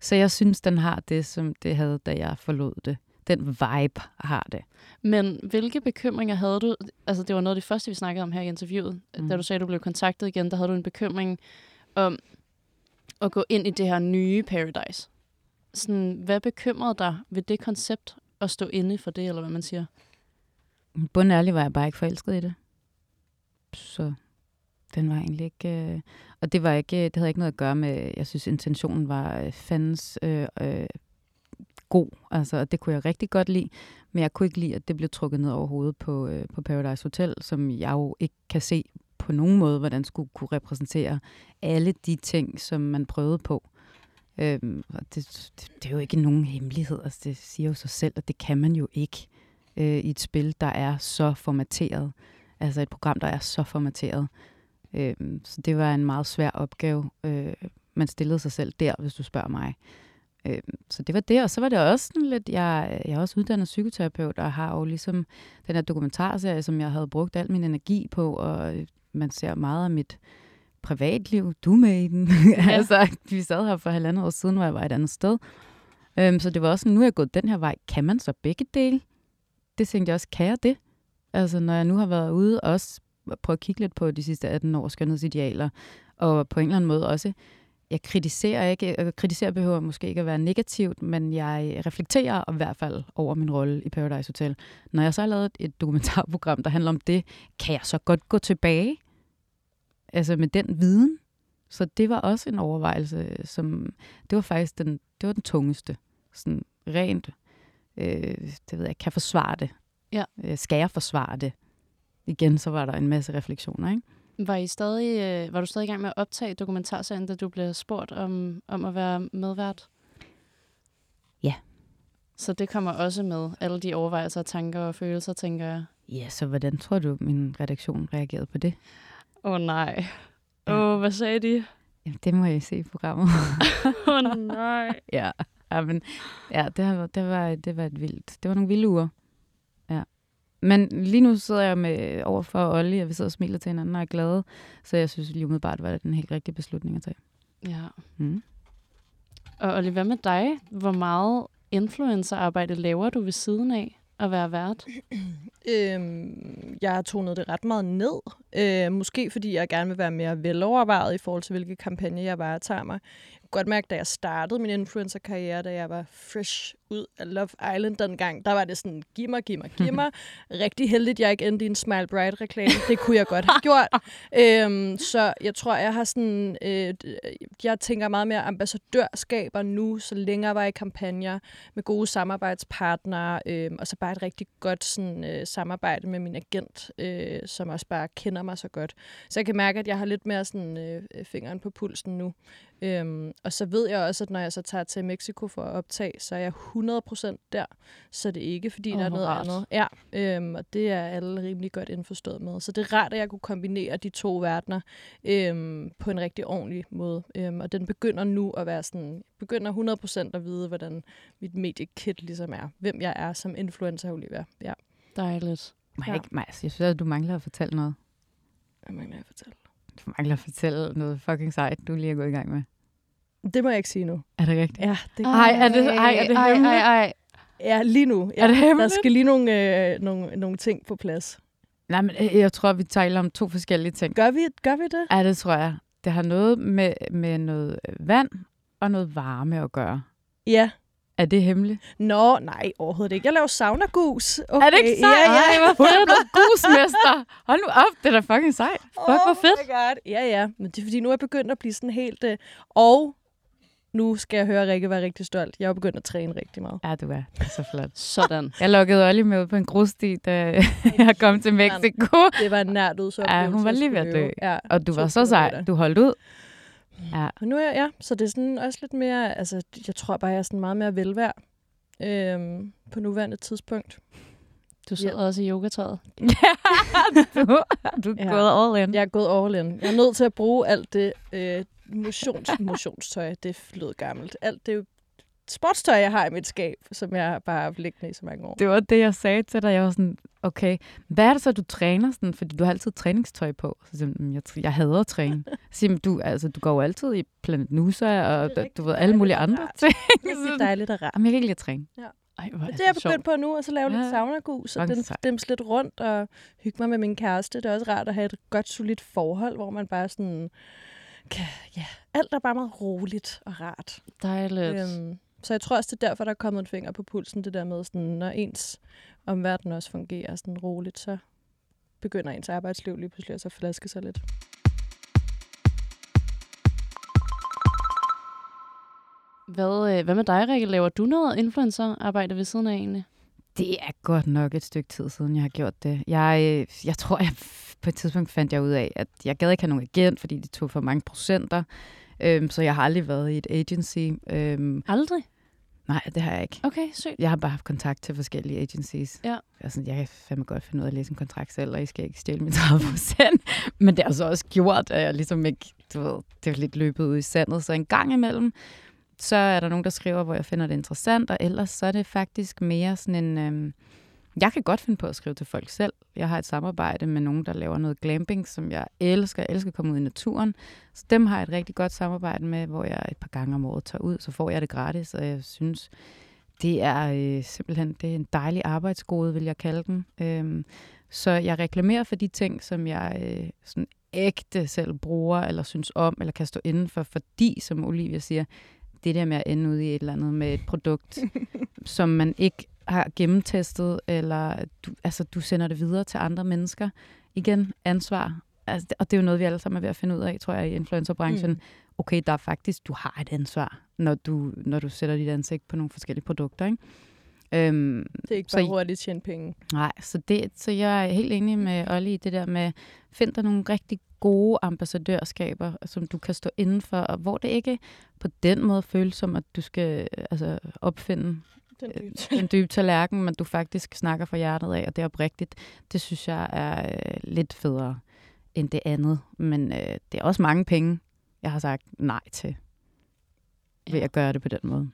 A: Så jeg synes, den har det, som det havde, da jeg forlod det. Den vibe har det.
H: Men hvilke bekymringer havde du? Altså, det var noget af det første, vi snakkede om her i interviewet. Mm.
A: Mm.
H: Da du sagde, at du blev kontaktet igen, der havde du en bekymring om at gå ind i det her nye Paradise. Sådan, hvad bekymrede dig ved det koncept at stå inde for det, eller hvad man siger?
A: Bundærlig var jeg bare ikke forelsket i det. Så den var egentlig ikke... Øh, og det var ikke, det havde ikke noget at gøre med, jeg synes, intentionen var øh, fandens øh, øh, god, altså, og det kunne jeg rigtig godt lide, men jeg kunne ikke lide, at det blev trukket ned over hovedet på, øh, på Paradise Hotel, som jeg jo ikke kan se på nogen måde, hvordan skulle kunne repræsentere alle de ting, som man prøvede på. Øhm, og det, det, det er jo ikke nogen hemmelighed, altså det siger jo sig selv, at det kan man jo ikke øh, i et spil, der er så formateret. Altså et program, der er så formateret. Øhm, så det var en meget svær opgave, øh, man stillede sig selv der, hvis du spørger mig. Øhm, så det var det, og så var det også sådan lidt, jeg, jeg er også uddannet psykoterapeut, og har jo ligesom den her dokumentarserie, som jeg havde brugt al min energi på, og man ser meget af mit privatliv. Du med i den. Ja. altså, vi sad her for halvandet år siden, hvor jeg var et andet sted. Øhm, så det var også sådan, nu er jeg gået den her vej. Kan man så begge dele? Det tænkte jeg også, kan jeg det? Altså, når jeg nu har været ude og også prøve at kigge lidt på de sidste 18 års skønhedsidealer, og på en eller anden måde også, jeg kritiserer ikke, jeg kritiserer behøver måske ikke at være negativt, men jeg reflekterer i hvert fald over min rolle i Paradise Hotel. Når jeg så har lavet et dokumentarprogram, der handler om det, kan jeg så godt gå tilbage altså med den viden. Så det var også en overvejelse, som det var faktisk den, det var den tungeste. Sådan rent, øh, det ved jeg, kan forsvare det.
H: Ja.
A: Øh, skal jeg forsvare det? Igen, så var der en masse refleksioner, ikke?
H: Var, I stadig, øh, var du stadig i gang med at optage dokumentarserien, da du blev spurgt om, om at være medvært?
A: Ja.
H: Så det kommer også med, alle de overvejelser, tanker og følelser, tænker jeg?
A: Ja, så hvordan tror du, min redaktion reagerede på det?
H: Åh oh, nej. Åh, oh, hvad sagde de?
A: Jamen, det må jeg se i programmet.
H: Åh oh, nej.
A: ja, ja, men, ja det, det, var, det var et vildt. Det var nogle vilde uger. Ja. Men lige nu sidder jeg med overfor Olli, og vi sidder og smiler til hinanden og er glade. Så jeg synes lige umiddelbart, det var den helt rigtige beslutning at tage.
H: Ja.
A: Mm.
H: Og Olli, hvad med dig? Hvor meget influencerarbejde laver du ved siden af at være vært?
I: Øhm, jeg har tonet det ret meget ned. Øh, måske fordi jeg gerne vil være mere velovervejet i forhold til, hvilke kampagne jeg varetager mig godt mærke, da jeg startede min influencer-karriere, da jeg var fresh ud af Love Island dengang, der var det sådan, giv mig, giv mig, giv mig. Rigtig heldigt, jeg ikke endte i en Smile Bright-reklame. Det kunne jeg godt have gjort. øhm, så jeg tror, jeg har sådan, øh, jeg tænker meget mere ambassadørskaber nu, så længere var i kampagner med gode samarbejdspartnere, øh, og så bare et rigtig godt sådan, øh, samarbejde med min agent, øh, som også bare kender mig så godt. Så jeg kan mærke, at jeg har lidt mere sådan, øh, fingeren på pulsen nu. Øhm, og så ved jeg også, at når jeg så tager til Mexico for at optage, så er jeg 100% der. Så det er ikke, fordi oh, der er noget rart. andet. Ja, øhm, og det er alle rimelig godt indforstået med. Så det er rart, at jeg kunne kombinere de to verdener øhm, på en rigtig ordentlig måde. Øhm, og den begynder nu at være sådan, begynder 100% at vide, hvordan mit mediekit ligesom er. Hvem jeg er som influencer, Olivia. Ja.
H: Dejligt.
A: Må jeg, ikke, jeg synes, at du mangler at fortælle noget.
I: Hvad mangler jeg at fortælle?
A: Du mangler at fortælle noget fucking sejt, du lige er gået i gang med.
I: Det må jeg ikke sige nu.
A: Er det rigtigt?
I: Ja, det
A: ej, er det, ej, er det ej, hemmeligt? Ej, ej.
I: Ja, lige nu. Ja,
A: er det hemmeligt?
I: Der skal lige nogle, øh, nogle, nogle ting på plads.
A: Nej, men øh, jeg tror, vi taler om to forskellige ting.
I: Gør vi, gør vi det?
A: Ja, det tror jeg. Det har noget med, med noget vand og noget varme at gøre.
I: Ja.
A: Er det hemmeligt?
I: Nå, nej, overhovedet ikke. Jeg laver sauna-gus. Okay.
A: Er det ikke sejt? Ja, ja. Ej, hvor fedt. gusmester. Hold nu op, det er da fucking sejt. Fuck, oh hvor fedt.
I: Oh my god. Ja, ja. Men det er fordi, nu er jeg begyndt at blive sådan helt... Øh, og nu skal jeg høre Rikke være rigtig stolt. Jeg er begyndt at træne rigtig meget.
A: Ja, du er. Det er så flot.
H: Sådan.
A: Jeg lukkede Olli med ud på en grussti, da jeg kom til Mexico.
I: Det var en nært ud, så
A: Ja, hun var lige ved at dø.
I: Ja,
A: og du var så sej. Du holdt ud.
I: Ja. Og nu er jeg, ja, så det er sådan også lidt mere, altså jeg tror bare, jeg er sådan meget mere velværd øhm, på nuværende tidspunkt.
H: Du sidder ja. også i yogatøjet.
A: du, du er ja. gået all in.
I: Jeg er gået all in. Jeg er nødt til at bruge alt det øh, motions, motionstøj. Det lød gammelt. Alt det sportstøj, jeg har i mit skab, som jeg bare har haft liggende i så mange år.
A: Det var det, jeg sagde til dig. Jeg var sådan, okay, hvad er det så, du træner? Sådan, fordi du har altid træningstøj på. Så siger, jeg, jeg hader at træne. Så du, altså, du går jo altid i Planet Nusa, og du ved, alle mulige andre ting.
I: Det er dejligt og rart.
A: Jamen, jeg kan ikke lide at træne.
I: Ja. Ej, hvor er det er jeg begyndt på nu, og så lave ja. lidt sauna-gus, og den stemmes lidt rundt, og hygge mig med min kæreste. Det er også rart at have et godt, solidt forhold, hvor man bare sådan... Kan, ja, alt er bare meget roligt og rart.
H: Dejligt. Øhm,
I: så jeg tror også, det er derfor, der er kommet en finger på pulsen, det der med, sådan, når ens omverden også fungerer sådan roligt, så begynder ens arbejdsliv lige pludselig at så flaske sig lidt.
H: Hvad, øh, hvad med dig, Rikke? Laver du noget influencer-arbejde ved siden af egentlig?
A: Det er godt nok et stykke tid siden, jeg har gjort det. Jeg, øh, jeg tror, jeg på et tidspunkt fandt jeg ud af, at jeg gad ikke have nogen agent, fordi det tog for mange procenter. Øhm, så jeg har aldrig været i et agency. Øhm,
H: Aldrig?
A: Nej, det har jeg ikke.
H: Okay, sygt.
A: Jeg har bare haft kontakt til forskellige agencies.
H: Ja.
A: Jeg, sådan, jeg kan fandme godt finde ud af at læse en kontrakt selv, og I skal ikke stjæle min 30 procent. Men det har så også gjort, at jeg ligesom ikke, du ved, det er lidt løbet ud i sandet. Så en gang imellem, så er der nogen, der skriver, hvor jeg finder det interessant, og ellers så er det faktisk mere sådan en... Øhm, jeg kan godt finde på at skrive til folk selv. Jeg har et samarbejde med nogen, der laver noget glamping, som jeg elsker. Jeg elsker at komme ud i naturen. Så dem har jeg et rigtig godt samarbejde med, hvor jeg et par gange om året tager ud. Så får jeg det gratis, og jeg synes, det er øh, simpelthen det er en dejlig arbejdsgode, vil jeg kalde den. Øhm, så jeg reklamerer for de ting, som jeg øh, sådan ægte selv bruger, eller synes om, eller kan stå inden for, fordi, som Olivia siger, det der med at ende ud i et eller andet med et produkt, som man ikke har gennemtestet, eller du, altså, du sender det videre til andre mennesker. Igen, ansvar. Altså, og det er jo noget, vi alle sammen er ved at finde ud af, tror jeg, i influencerbranchen. Mm. Okay, der er faktisk, du har et ansvar, når du, når du sætter dit ansigt på nogle forskellige produkter. Ikke? Øhm,
I: Det er ikke
A: Så
I: bare
A: I-
I: hurtigt tjene penge.
A: Nej, så, det, så jeg er helt enig med Olli i det der med, find dig nogle rigtig gode ambassadørskaber, som du kan stå inden for, og hvor det ikke på den måde føles som, at du skal altså, opfinde
I: Den
A: øh,
I: dybt.
A: en dyb tallerken, men du faktisk snakker fra hjertet af, og det er oprigtigt. Det synes jeg er øh, lidt federe end det andet. Men øh, det er også mange penge, jeg har sagt nej til ved
H: Ja.
A: at gøre det på den måde.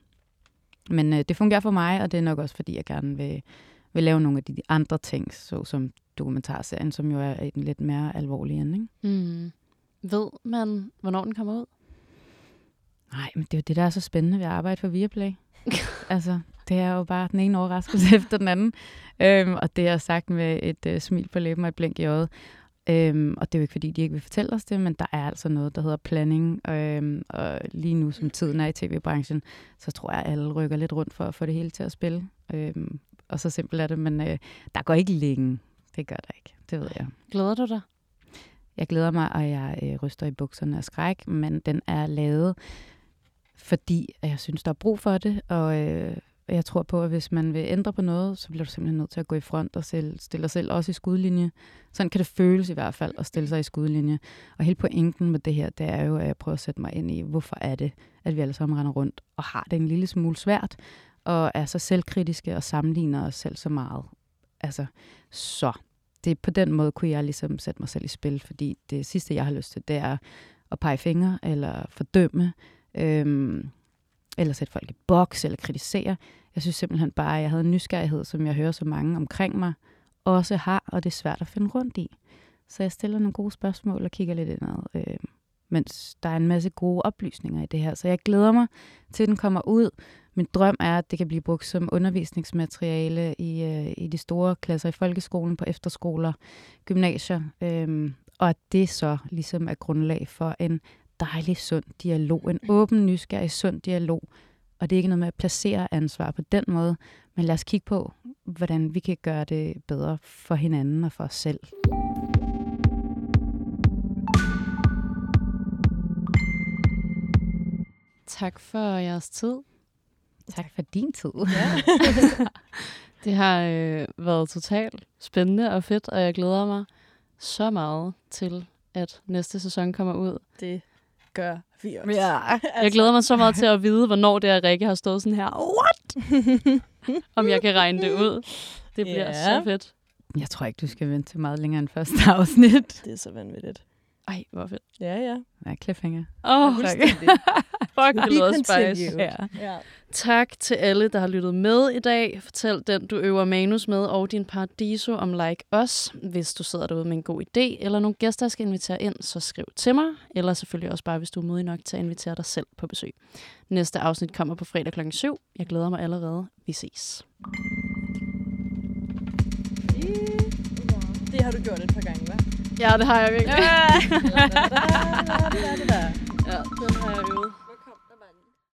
A: Men øh, det fungerer for mig, og det er nok også, fordi jeg gerne vil, vil lave nogle af de andre ting, såsom dokumentarserien, som jo er i den lidt mere alvorlige ende. Ikke?
H: Mm. Ved man, hvornår den kommer ud?
A: Nej, men det er jo det, der er så spændende ved at arbejde for Viaplay. altså, det er jo bare den ene overraskelse efter den anden. Øhm, og det er sagt med et øh, smil på læben og et blink i øjet. Øhm, og det er jo ikke, fordi de ikke vil fortælle os det, men der er altså noget, der hedder planning. Øhm, og lige nu, som tiden er i tv-branchen, så tror jeg, at alle rykker lidt rundt for at få det hele til at spille. Øhm, og så simpelt er det, men øh, der går ikke længe. Det gør der ikke, det ved jeg.
H: Glæder du dig?
A: Jeg glæder mig, og jeg øh, ryster i bukserne af skræk, men den er lavet, fordi at jeg synes, der er brug for det, og øh, jeg tror på, at hvis man vil ændre på noget, så bliver du simpelthen nødt til at gå i front og selv, stille dig selv også i skudlinje. Sådan kan det føles i hvert fald, at stille sig i skudlinje. Og hele pointen med det her, det er jo, at jeg prøver at sætte mig ind i, hvorfor er det, at vi alle sammen render rundt og har det en lille smule svært, og er så selvkritiske og sammenligner os selv så meget. Altså, så det på den måde kunne jeg ligesom sætte mig selv i spil, fordi det sidste, jeg har lyst til, det er at pege fingre eller fordømme, øhm, eller sætte folk i boks eller kritisere. Jeg synes simpelthen bare, at jeg havde en nysgerrighed, som jeg hører så mange omkring mig også har, og det er svært at finde rundt i. Så jeg stiller nogle gode spørgsmål og kigger lidt indad, øh, mens der er en masse gode oplysninger i det her. Så jeg glæder mig til, at den kommer ud. Min drøm er, at det kan blive brugt som undervisningsmateriale i, øh, i de store klasser i folkeskolen, på efterskoler, gymnasier, øh, og at det så ligesom er grundlag for en dejlig, sund dialog. En åben, nysgerrig, sund dialog. Og det er ikke noget med at placere ansvar på den måde, men lad os kigge på, hvordan vi kan gøre det bedre for hinanden og for os selv.
H: Tak for jeres tid.
A: Tak for din tid.
H: Det har øh, været totalt spændende og fedt, og jeg glæder mig så meget til, at næste sæson kommer ud.
I: Det gør vi også.
A: Ja.
H: Jeg glæder mig så meget til at vide, hvornår det er, Rikke har stået sådan her. What? Om jeg kan regne det ud. Det bliver
I: Ja.
H: så fedt.
A: Jeg tror ikke, du skal vente til meget længere end første afsnit.
I: Det er så vanvittigt.
H: Ej, hvor fedt.
I: Ja, ja.
A: Ja, cliffhanger.
H: Åh, oh. fuck, det lyder spice.
A: Ja.
I: Ja.
H: Tak til alle, der har lyttet med i dag. Fortæl den, du øver manus med, og din paradiso om Like Os. Hvis du sidder derude med en god idé, eller nogle gæster, jeg skal invitere ind, så skriv til mig. Eller selvfølgelig også bare, hvis du er modig nok til at invitere dig selv på besøg. Næste afsnit kommer på fredag kl. 7. Jeg glæder mig allerede. Vi ses.
I: Det har du gjort et par gange, hva'?
H: Ja, det har jeg virkelig. Ja, den har jeg øvet.